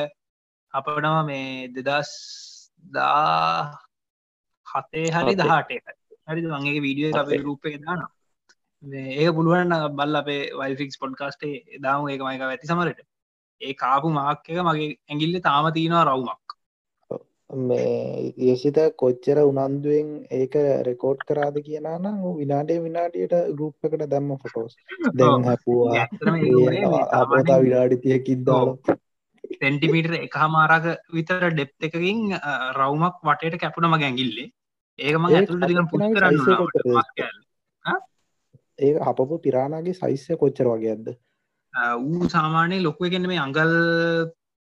අපනවා මේ දෙදස් දා හතේ හරි දහටේ හරි මගේ වීඩියෝ අපේ රූප දාන ඒක පුළුවන් බල් අපේ වයිෆික්ස් පොඩ්කාස්ටේ දාම ඒක මයික ඇති සමරට. ඒ කාපු මාක් එක මගේ ඇගිල්ල තාම තියෙනවා රවුමක්. මේ ඒසිත කොච්චර උනන්දුවෙන් ඒක රෙකෝඩ් කරාද කියනා නම් විනාඩේ විනාඩියට ගරුප් එකට දැම්ම ෆොටෝස් දැන් හැපුවා අපතා විනාඩි තියකින් දාල සෙන්ටිමීටර් එක හමාරක විතර ඩෙප් එකකින් රවුමක් වටයට කැපුණම ගැගිල්ලේ ඒකම ඒ අපපු පිරාණගේ සයිස්ය කොච්චර වගේ ඇද ඌ සාමානය ලොකුව ගැන මේ අඟල්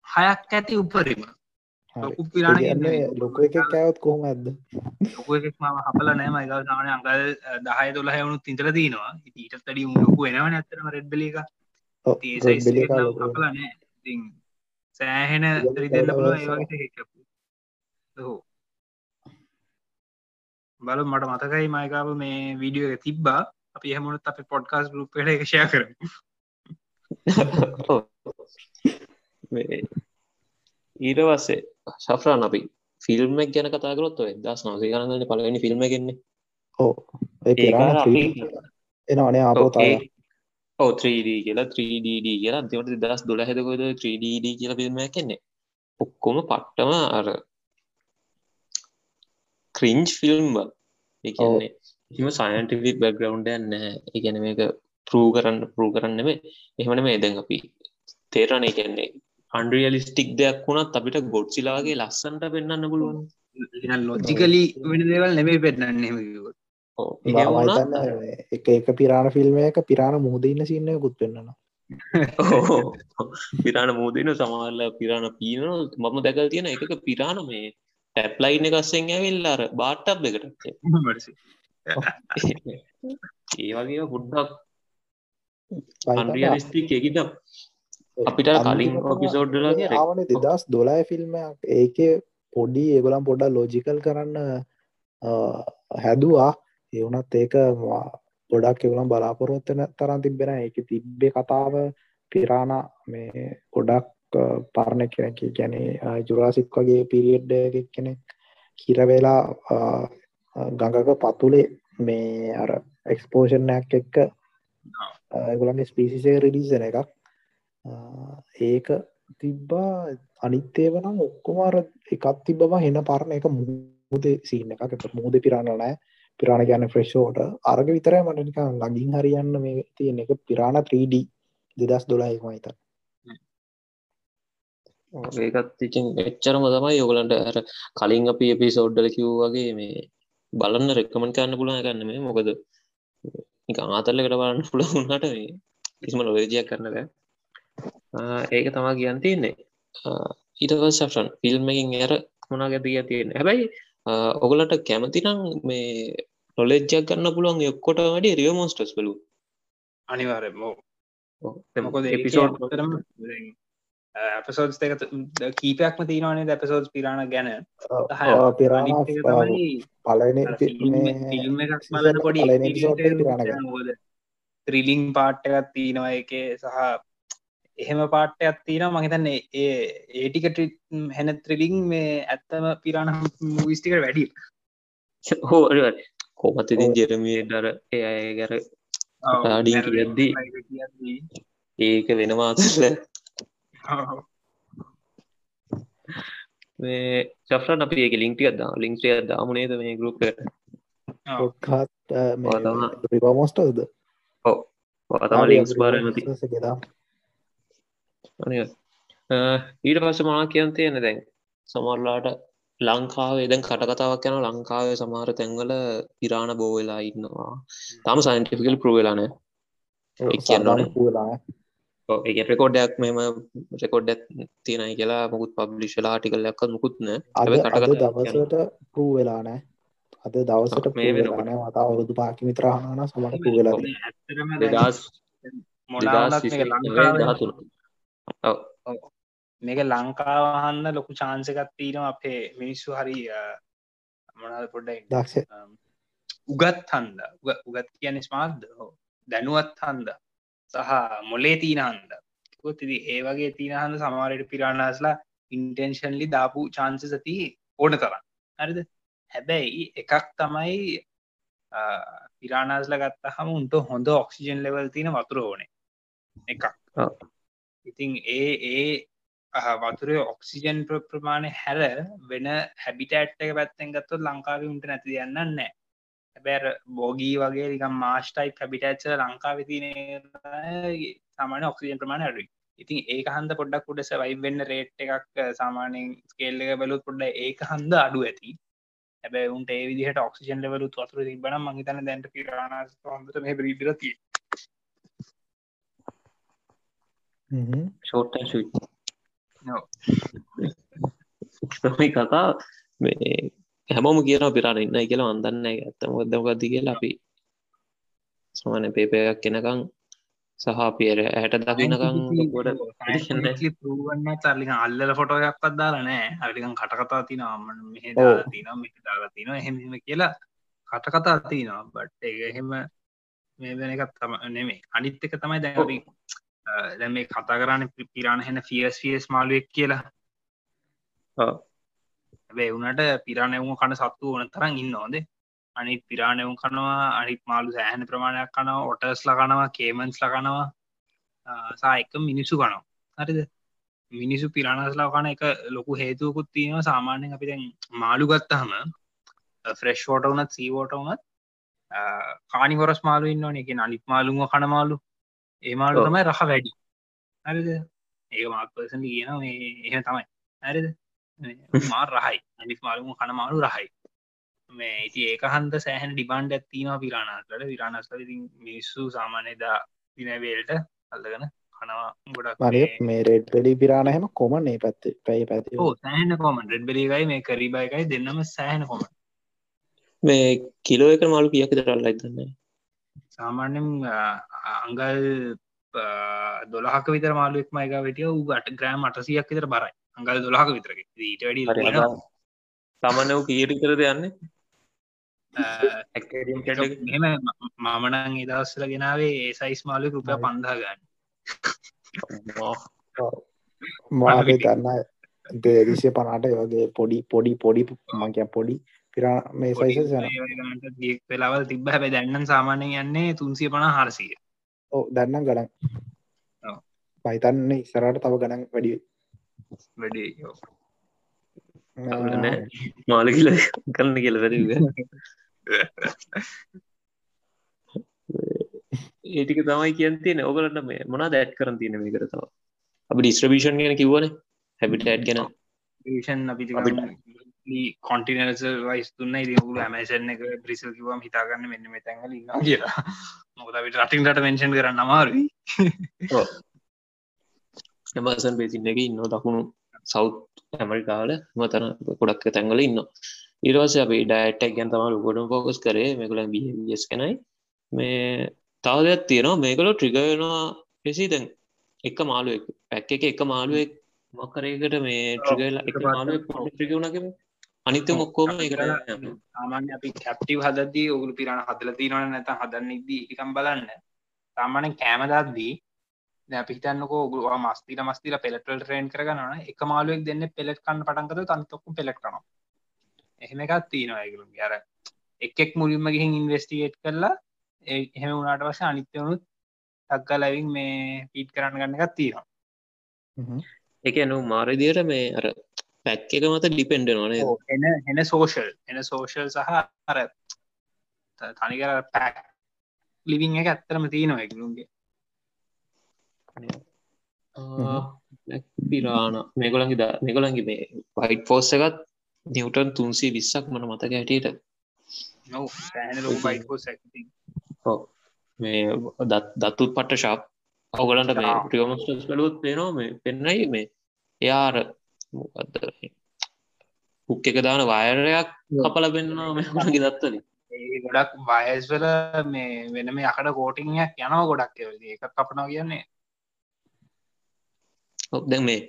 හයක් ඇති උපරිම. ලොකු එක කෑවත් කොහොම ඇද ලොක එකක් ම හපල නෑම එක සාමන අඟල් දහය දොල හැවුණු තින්තර තිනවා ඊට තඩි ලොකු වෙනවන ඇතරම රෙඩ්බල එක. හපලනෑ සෑහෙන රිදන්න පුළුව ඒවගේ හෝ බලු මට මතකයි මයකාව මේ වීඩියෝ එක තිබ්බා. අපි හමුණත් අප පොඩ්කාස් ගරුප්ට එකෂය කර ඊට වස්සේ ශෆ්‍රාන් අපි ෆිල්ම්මක් ගැන කතාකරොත් ඔය දස් නවසේ ගනන්න පලවෙනි ෆිල්ම් ගෙන්නේ ඕ එනනේ ආපෝතා ඕ 3D කියලා 3DD කියලා. අන්තිමට දස් දොල හැදකොද 3DD කියලා ෆිල්ම් කෙන්නේ ඔක්කොම පට්ටම අර ක්‍රින්ච් ෆිල්ම් එකන්නේ හිම සයින්ටිවික් බැග්‍රවන්් යන්න එකන මේක පරූ කරන්න පරූ කරන්න මේ එහමන මේ දැන් අපි තේරණ එකන්නේ අන්ඩියලිස්ටික් දෙයක් වුණත් අපිට ගොඩ්සිලාගේ ලස්සන්ට පෙන්න්න පුළුවන්. ලොජිකලි වෙන දේවල් නෙමේ පෙන්න්න හෙමකිව හිතන්න එක එක පිරාණ ෆිල්ම් එක පිරාණ මුහදඉන්න සින්න ගුත් වෙන්නවා පිරාණ මූදන සමහල්ල පිරාණ පීන මම දැකල් තියෙන එකක පිරාණ මේ ටැප්ලයින් එකස්සෙන් ඇවිල්ලාර බාට්ටබ් එකට. ඒ වගේ පුඩ්ඩක් අන්රියලිස්ටික් එකකිට අපිට කලින් පිසෝඩ්ඩලගේ ආවන දෙදස් දොලාය ෆිල්ම්යක් ඒක පොඩි ඒගොලම් පොඩ්ඩ ලෝජිකල් කරන්න හැදවා. ඒවනත් ඒක ගොඩක් එවලම් බලාපොරොත්තන තරන් තිබෙන එක තිබ්බේ කතාව පිරාණ මේ ගොඩක් පරණ කෙනෙක ගැනේ ජුරාසික් වගේ පිරිියඩ් කෙනෙක් කිරවෙලා ගඟක පතුලේ මේ අර එක්ස්පෝෂණයක් එක්ක ගොලන්ගේ ස්පිසිසේ රිඩිසන එකක්. ඒක තිබ්බා අනිත්තේවනම් ඔක්කොමාර එකක් තිබවා හෙන පරණ එක මුදේ සිීන එකක්. මුද පිරාණ නෑ. පිරාණ ගැන ෆ්‍රෙෂෝට අරග විතර මටනික ලඟින් හරියන්න මේ තියෙන එක. පිරාණ 3D දෙදස් දොලායික මහිත ඒකත් ඉතින් එච්චරම තමයි යොගලන්ට ඇර කලින් අපි එපිසෝඩ්ඩල කිව් වගේ මේ බලන්න රෙක්කමන් කරන්න පුළන ගන්න මේ මොකද ආතරලකට බලන්න පුළ වුන්නට මේ ඉස්ම ලොවේජයක් කරන බෑ. ඒක තමා කියන්න තියන්නේ. ඊටව සෆන් ෆිල්ම් එකින් ඇර මොනා ගැතිය තියෙන හැබැයි ඔගලට කැමතිනම් මේ නොලෙජ්ජක් ගන්න පුළුවන් එක්කොට වැඩි රිය මෝස්ටස් බලු අනිවාරය මෝ මොකොද එපිසෝඩ් ඇපසෝඩ් දෙක කීපයක්ම තියනවානේ ඇපසෝඩ් පිරාණ ගැන? පලන පොඩි ත්‍රිලිං පාට්ටකත් තියෙනවා. එක සහ එහෙම පාට්ටයක් තියෙන මහිතන්නේ ඒ ඒටික හැන ත්‍රිලිං මේ ඇත්තම පිරාණ විස්ටික වැඩි හෝ කොමත් ඉතින් ජෙරමිය ඒ අය ගැර ආඩින් කියද්දී ඒක වෙනවාසල මේ චෆ්‍රන් අපි ඒක ලිංක්ටිය දා ලිංක්ටිය දාමනේද මේ ගරුප්කට රිපමෝස්ටල්ද ඕ තම ලිංක්ස් බාරමති ඊට පස්ස මනා කියන් තියෙන දැන් සමරලාට ලංකාවේ දැන් කටකතාවක් යන ලංකාවේ සමහර තැන්වල ඉරාණ බෝ වෙලා ඉන්නවා. තම සයින්ටිෆිකල් ප්‍රවෙලානෑ ඒ රෙකෝඩ්ඩයක් මෙම රෙකෝඩ්ඩක් තියෙනයි කියලා මුකුත් පබ්ලිෂලා ටිකල්ලක්ක මුකුත්න දවසට පූ වෙලා නෑ. අද දවසට මේ වෙනන මතා අවුරුදු පාකි මිත්‍රහන සමට පූ වෙලා මේක ලංකාවහන්න ලොකු චාන්සකත් තියෙනවා අපේ මිනිස්සු හරි මොනද පොඩ්ඩ දක්ෂ උගත් හන්ද? උගත් කියන ස්මාර්ද දැනුවත් හන්ද සහ මොලේ තිීනහන්ද ති ඒ වගේ තිීනහන්ද සමාරයට පිරාණස්ලා ඉන්ටෙන්ශන්ලි දාපු චාන්ස සති ඕන තරන්න හරිද? හැබැයි එකක් තමයි පිරාණස්ල ගත්ත හම උන්ට හොඳ ඔක්සිජන් ලෙවල් තින වතුර ඕනේ. එකක්. ඉතින් ඒ ඒ වතුරේ ඔක්සිජන් ප්‍රමාණය හැර වෙන හැබිටඇට් එක පැත්තෙන් ගත්තොත් ලංකාව උන්ට නැති යන්න නෑ හැබැර බෝගී වගේ රිකම් මාස්ටයි හැබිටච්ච ලංකාව තින සාමාන ඔක්සිජන් ප්‍රමාණ අඩුයි. ඉතින් ඒක හන්ද පොඩ්ඩක් උඩ සවයි වෙන්න රේට් එකක් සාමානයෙන් ස්කේල්ල එක බැලුත් පොඩ්ඩ ඒක හන්ද අඩු ඇති. හැබැ උන්ට ඒ විදිහට ඔක්සිජන් ලවලු වතුර තිබන මහිතන දැන්ට පිරාණ හොඳට මේ බ්‍රීඩරතිය ෂෝට් තමයි කතා මේ හැමෝම කියන පිරාණ ඉන්න කියලා අන්දන්න ඇත්තම දවගත්දි කියලා අපි සමාන පේපයක් කෙනකං සහ පියර ඇයට දකිනකං පරුවන්න චල්ලි අල්ල ෆොටෝයක්ත් දාලනෑ අලිකන් කටකතා තිනම මෙහ තින දාලා තින එහෙම කියලා කටකතා තිනවා. බට් ඒ එහෙම මේ වෙන එකත් තම නෙමේ අනිත් එක තමයි දැ දැ මේ කතා කරන්න පිරාණ හෙන ෆියස් ෆියස් මාලුවෙක් කියලා වැවුනට පිරාණයවුම කන සත්තු ඕන තරන් ඉන්න ඕොද අනි පිරාණයවුම් කනවා අනිත් මාලු සෑහන ප්‍රමාණයක් කනවා ඔටස් ලකනවා කේමන්ස් ලකනවා සා එක මිනිස්සු කනවා. හරිද? මිනිසු පිරාණස්ලා කන එක ලොකු හේතුවකුත් තියෙනවා. සාමාන්‍යෙන් අපි දැන් මාළු ගත්තහම ෆ්‍රෙස්් ෝට වනත් සීවෝට වනත් කානි හොරස් මාලු ඉන්න එක අනිත් මාලුම කනමාලු ඒ මාලු තමයි රහ වැඩි. හරිද? ඒ මාත්පසන කියන එහෙ තමයි. හරිද මාර රහයි. අනිස් මාලුම කන මාලු රහයි. මේ ඉති ඒක හන්ද සෑහන් ඩිබන්ඩ ඇත්තිනවා පිරාණස්ලට විරාණස්ල ඉතින් මිනිස්සු සාමානයදා දිනවේල්ට අල්ලගෙන කනවා. ගොඩක් මේ රෙඩ් පෙඩි පිරාණ හෙම කොමන්නේ පැත්තේ පැයි පැති සෑහන කොමන් රෙඩ් බෙලිගයි මේ කරීබයකයි දෙන්නම සෑහන කොම මේ කිලෝ එක මාළු කියක් තරල්ල ඇතන්නේ සාමාන්‍යෙන් අංගල් දොලහක විතර මාලුවෙක් මයික වෙටිය. ගට ග්‍රෑම් අටසියක් විතර බරයි අංගල් දොලහක විතරක. ඊට වැඩි තමන වූ කීරි කරද යන්න මෙම මමනං එදස්සල ගෙනාවේ ඒ සයිස් මාලු රුපය පන්දා ගන්න. මාගේ දන්න දේරිසිය පනාට වගේ පොඩි පොඩි පොඩි මකිය පොඩි පිරා මේ සයිස වෙලාවල් තිබ හැබ දැන්නන් සාමානය යන්නේ තුන්සිය පන හරසිය ඕ දන්න ගඩන් පයිතන්න ඉස්සරට තව ගණන් වැඩි වැඩි මාල කියල කරන්න කියල වැරග ඒටික තමයි කියන්තින ඔගලන්න මේ මොනා දැට් කරන තියන මේ කරතව අපි ඩිස්ට්‍රබිෂන් ගැන කිවන හැබිට ඇඩ් ගැන. ෂන් අපි කොන්ටිනස වයිස් තුන්න ඉදිගුල ඇමසන එක බ්‍රිසල් කිවම් හිතාගන්න මෙන්න මේ තැඟල ඉන්න කියලා. මොකදවිට රටින්ට මෙන්ෂන් කරන්න අමාරුයි එමසන් පේසින්න එක ඉන්න දකුණු සෞත් ඇමරිකාල මතන ගොඩක් තැන්ගල ඉන්න ඉරවාස අපි ඩයිටක් ගැන් තමල් ගොඩ පෝකස් කරේ. මෙකල බස් කනයි මේ තවදයක් තියෙනවා. මේකල ට්‍රිගයනවා පෙසි දැන් එක මාළුවෙක් පැක් එක එක මාළුවෙක් මක්කරයකට මේ ට්‍රිගල එක මාළුව ට්‍රිගුණකම අනිත මොක්කෝම එකට සාමාන්‍ය අපි කැප්ටිව් හදදී ඔගුළු පිරණ හදල තිනවන නැත හදන්න ඉදී එකම් බලන්න. සාමානෙන් කෑමදත්දී අපිතන්නක ගුව මස්තිල මස්තිල පෙලටල් ට්‍රේන් කරගන්න එක මාලුවෙක් දෙන්න පෙලෙට් කන්න පටන්කද තන්තොක්කු පෙලෙක්ටන එහෙම එකත් තියෙනවා ඇගලු අර එකෙක් මුලින්ම ගිහින් ඉන්වස්ටිගේට් කරලා එහෙම වුණට වශ අනිත්‍යවනුත් තක්කා ලැවින් මේ පිට් කරන්න ගන්න එකත් තියෙනවා. එක නු මාරදියට මේ අර පැක් එක මත ඩිපෙන්ඩ නොන එන එන සෝෂල් එන සෝෂල් සහ අර තනිකර පැක් ලිවිං එක ඇත්තරම තියෙනවා එකලුන්ගේ පිරාණ මේගොලන්ගේ ද මේගොලන්ගේ මේ වයිට් ෆෝස් එකත් නිවටන් තුන්සේ විස්සක් මන මතක හැටියට. මේ දත් දත්තුත් පට්ට ශාප් ඔගලන්ට මේ ප්‍රියමස්ටස් බලුත් පේනවා මේ පෙන්නයි මේ එයාර මොකක්ද හුක් එක දාන වායරයක් කපල පෙන්න්නවා මෙගේ දත්තන ගොඩක් වයස් වල මේ වෙන මේ අකට කෝටිංයක් යනවා ගොඩක් එක කපනවා කියන්නේ දැන් මේ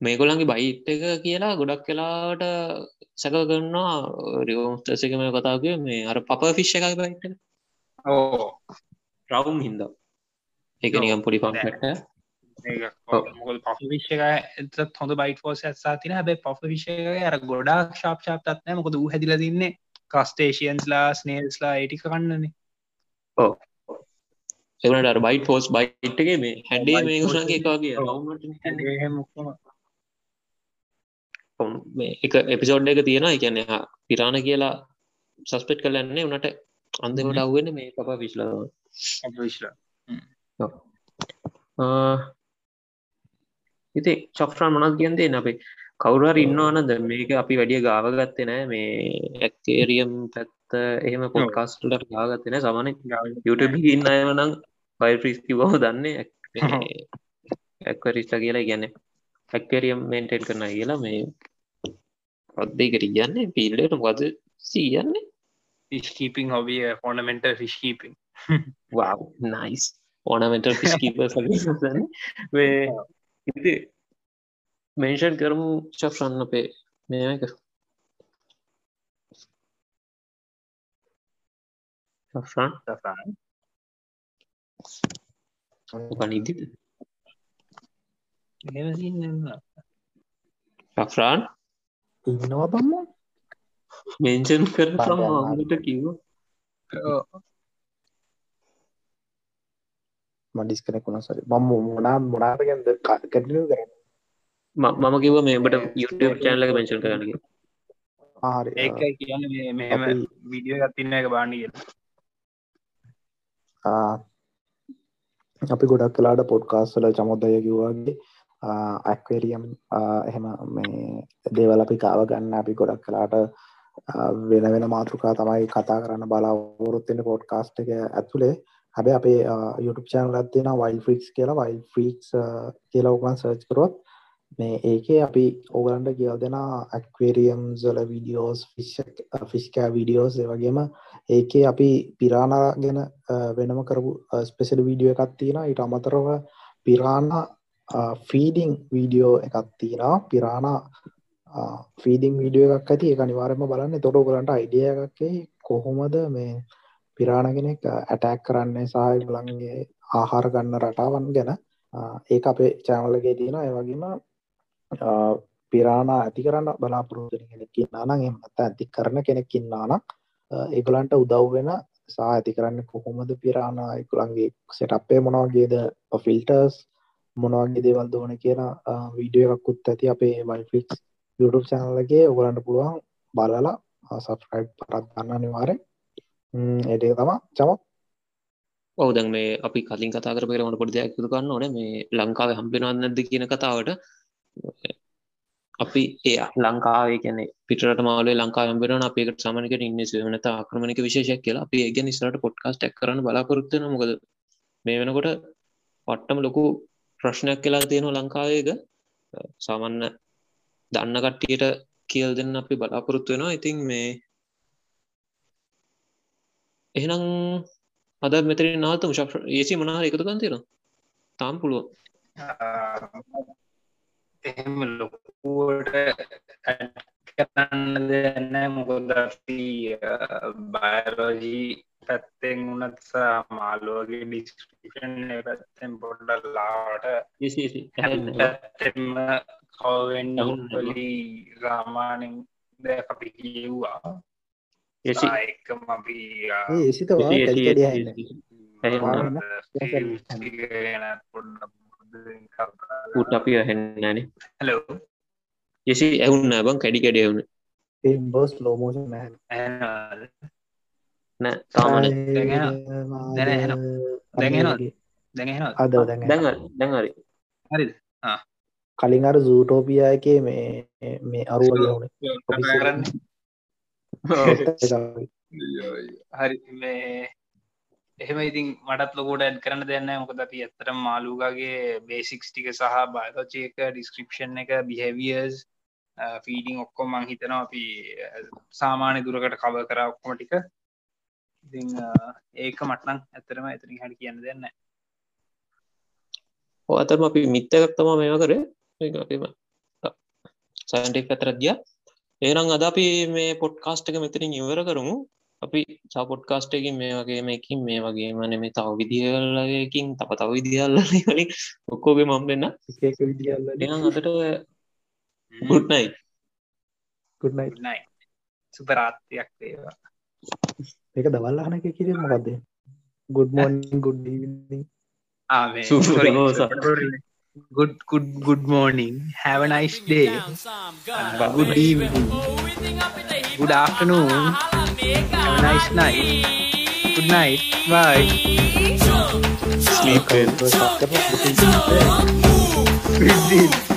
මේගොලන්ගේ බයිට් එක කියලා ගොඩක් කලාට සැක කරන්නවා රියෝස්ටසකම කතාව මේ අර පප ෆිෂ් එකක් බයිට් ඕ රවුම් හින්ද. එක නිකම් පොඩි පම්ට ප විශ්ක හොඳ බයිට ෝස ඇත්සා තින හැබ පො විශය අර ගොඩක් ශාප් ශාප් තත්නෑ මොකද ූ හැදිල තින්නේ කස්ටේෂන්ස්ලා ස්නේල්ස්ලා ඒටික කන්නනේ. ඕ එවනට අර බයිට ෆෝස් බයිට්ගේ මේ හැඩේ මේ ගුණගේ එකගේ මේ එක එපිසෝඩ් එක තියෙන එකන්න පිරාණ කියලා සස්පෙට් කලන්නේ වනට අන්දකට අවුවෙන මේ පපා විශ්ලාව ඉති චොක්්‍රා මනත් කියන්දේ අපේ කවුරර ඉන්නවානද? මේක අපි වැඩිය ගාව ගත්තේ නෑ. මේ ඇක්තේරියම් පැත්ත එහෙම පොඩ්කාස්ටලට ගාගත්තන සමන YouTube ඉන්න අයවනම් බයිප්‍රිස් කිවහ දන්නේ ඇක්වරිස්ට කියලා ගැන ඇක්කරියම් මෙන්ටෙන් කරන කියලා මේ පොද්දේකට කියන්නේ පිල්ලට මොකද සීයන්නේ ෆිස්කීපිං හොබිය ෆෝනමෙන්ට ෆිස්කීපිං වා නයිස් ඕනමෙන්ට ෆිස්කීප ඉති මෙන්ෂන් කරමු චක්ෂන්න අපේ මේක පනිදි ෆ්‍රාන් ඉන්නවා බම්ම මෙන්ෂන් කර ට කිව්ව මඩිස් කෙනෙකුණ සරි මම මොනා මොනාට ගැද කටලු කරන්න මම කිව මේබට YouTube චැනලක මෙන්ෂන් කරනගේ ආරි ඒකයි කියන්න මෙම විඩියෝ ගත්තින්න එක බාණ්ඩිය අපි ගොඩක් කලාට පොඩ්කාස්වල චමොද්දය කිව්වාගේ ඇක්වරියම් එහෙම මේ දේවල අපි කාව ගන්න අපි ගොඩක් කලාට වෙන වෙන මාතෘකා තමයි කතා කරන්න බලාවොරොත්වෙන පොඩ් කාස්ට් එක ඇතුළේ හැබැ අපේ YouTube චානල ඇත්තිෙන වයිල් ෆික්ස් කියලා. වයිල් ෆ්‍රීක්ස් කියලා ඕකන් සර්ච් කරොත් මේ ඒකේ අපි ඕගලන්ට කියල් දෙෙන ඇක්වේරියම් සල වීඩියෝස් ෆිස්කෑ වීඩියෝස් වගේම ඒකේ අපි පිරානා ගැන uh, වෙනම කරපු ස්පෙසල් වීඩියෝ එකත්තියෙන ඉට අමතරව පිරාණ ෆීඩිං වීඩියෝ එකත්තියෙන පිරාණා ෆීඩිං වීඩියෝ එකක් ඇති. එක අනිවාරම බලන්න. තොට ගලන්ට අයිඩිය එකක්කේ කොහොමද මේ පිරාණ කෙනෙක් uh, ඇටැක් කරන්නේ සහය ගලන්ගේ ආහාර ගන්න රටාවන් ගැන. Uh, ඒ අපේ චෑනලගේ තියෙන ඒවගේම පිරාණ ඇති කරන්න බලාපොරෝධන කෙනෙක් නානම් එමත් ඇති කරන කෙනෙක් ඉන්නානම් ඒගලන්ට උදව් වෙන සා ඇති කරන්න කොහොමද පිරාණ? එකුළන්ගේ සෙටප්පේ මොනවගේද ෆිල්ටර්ස් මොනවගේ දේවල් දෝන කියන වීඩියෝ එකක්කුත් ඇති අපේ වයිෆික්ස් YouTube චැනලගේ ඔගලන්ට පුළුවන් බලලා සබස්ක්‍රයිබ් පරත් ගන්න අනිවාරෙන් ඒටේ තම චම. ඔවදන් මේ අපි කලින් කතා කර පෙරමට පොඩි දෙයක් යුතු කන්න ඕන. මේ ලංකාව හම්පෙනවන්න නැද කියන කතාවට අපි එය ලංකාවේ කියන පිටට මාලේ ලංකා හම්බෙන අපේකට සමනකට ඉන්න වනත ආක්‍රමණක විශේෂයක් කියලා. අපි ඒග නිස්රට පොඩ්කාස්ට් එක් කරන බලාපොරත්වන මොකද මේ වෙනකොට පට්ටම ලොකු ප්‍රශ්නයක් කියලා තියෙනවා ලංකාවේක සාමන්න දන්න කට්ටියට කියල් දෙන්න අපි බලාපොරොත්තු වෙනවා. ඉතින් මේ එහෙනම් අද මෙතර නාතම ශක් ඒසි මනාර එකතු කන්තිර තාම් පුළුව එහෙම ලොකුවට කරන්න දෙන්න මොකොද බයරෝජී පැත්තෙන් වනත්සා මාලුවගේ ඩිස්ක්‍රපෂන් පැත්තෙන් පොඩ්ඩ ලාට පැත්තෙම කවෙන්න හුන්ලි රාමානෙන් ද අපි කිව්වා එකම අපි ඒසිතවා උට අපි අහෙන්නන හලෝ යෙසි ඇවුන්න බං? කැඩි කැඩ එවුණ බස් ලෝමෝෂ නෑ නෑ තාමන. දැන දැගෙන අද දැන් දැන්හරි හරි කලින් අර සූටෝපියා එක මේ මේ අරුවගේ වුණ හරි මේ එහෙම ඉතින් මටත් ලොකොට ඇඩ් කරන්න දෙන්න මොකද අපි ඇත්තට මාලුගගේ බේසික්ස් ටික සහ බයලෝචයක ඩිස්ක්‍රපෂන් එක බිහැවියර්ස් ෆීඩිං ඔක්කොම මං හිතනවා අපි සාමාන්‍ය දුරකට කව කර ඔක්කොම ටික. ඉති ඒක මටනං ඇත්තරම ඇතරින් හට කියන්න දෙන්න ඕතම අපි මිත්තකත්තම මේවා කර. සයින්ටෙක් පැතරද්දිය ඒනම් අද අපි මේ පොඩ්කාස්ට් එක මෙතරින් ඉවර කරමු. අපි සපොට්කාස්ට එකින් මේ වගේ මේකින් මේ වගේ මන මේ තව විදිහල්ලකින් තප තව විදිහල්ල කලින් ඔක්කෝගේ මම් එනම් අතට ගුඩ්නයි ගුඩ්නයි නයි සුපරාත්යක් වේවා. ඒක දවල්ලහන එක කිර මොකක්ද good මෝන් good good good good morning. Have a nice day. Uh, good evening. Good afternoon have a nice night good night bye sleep well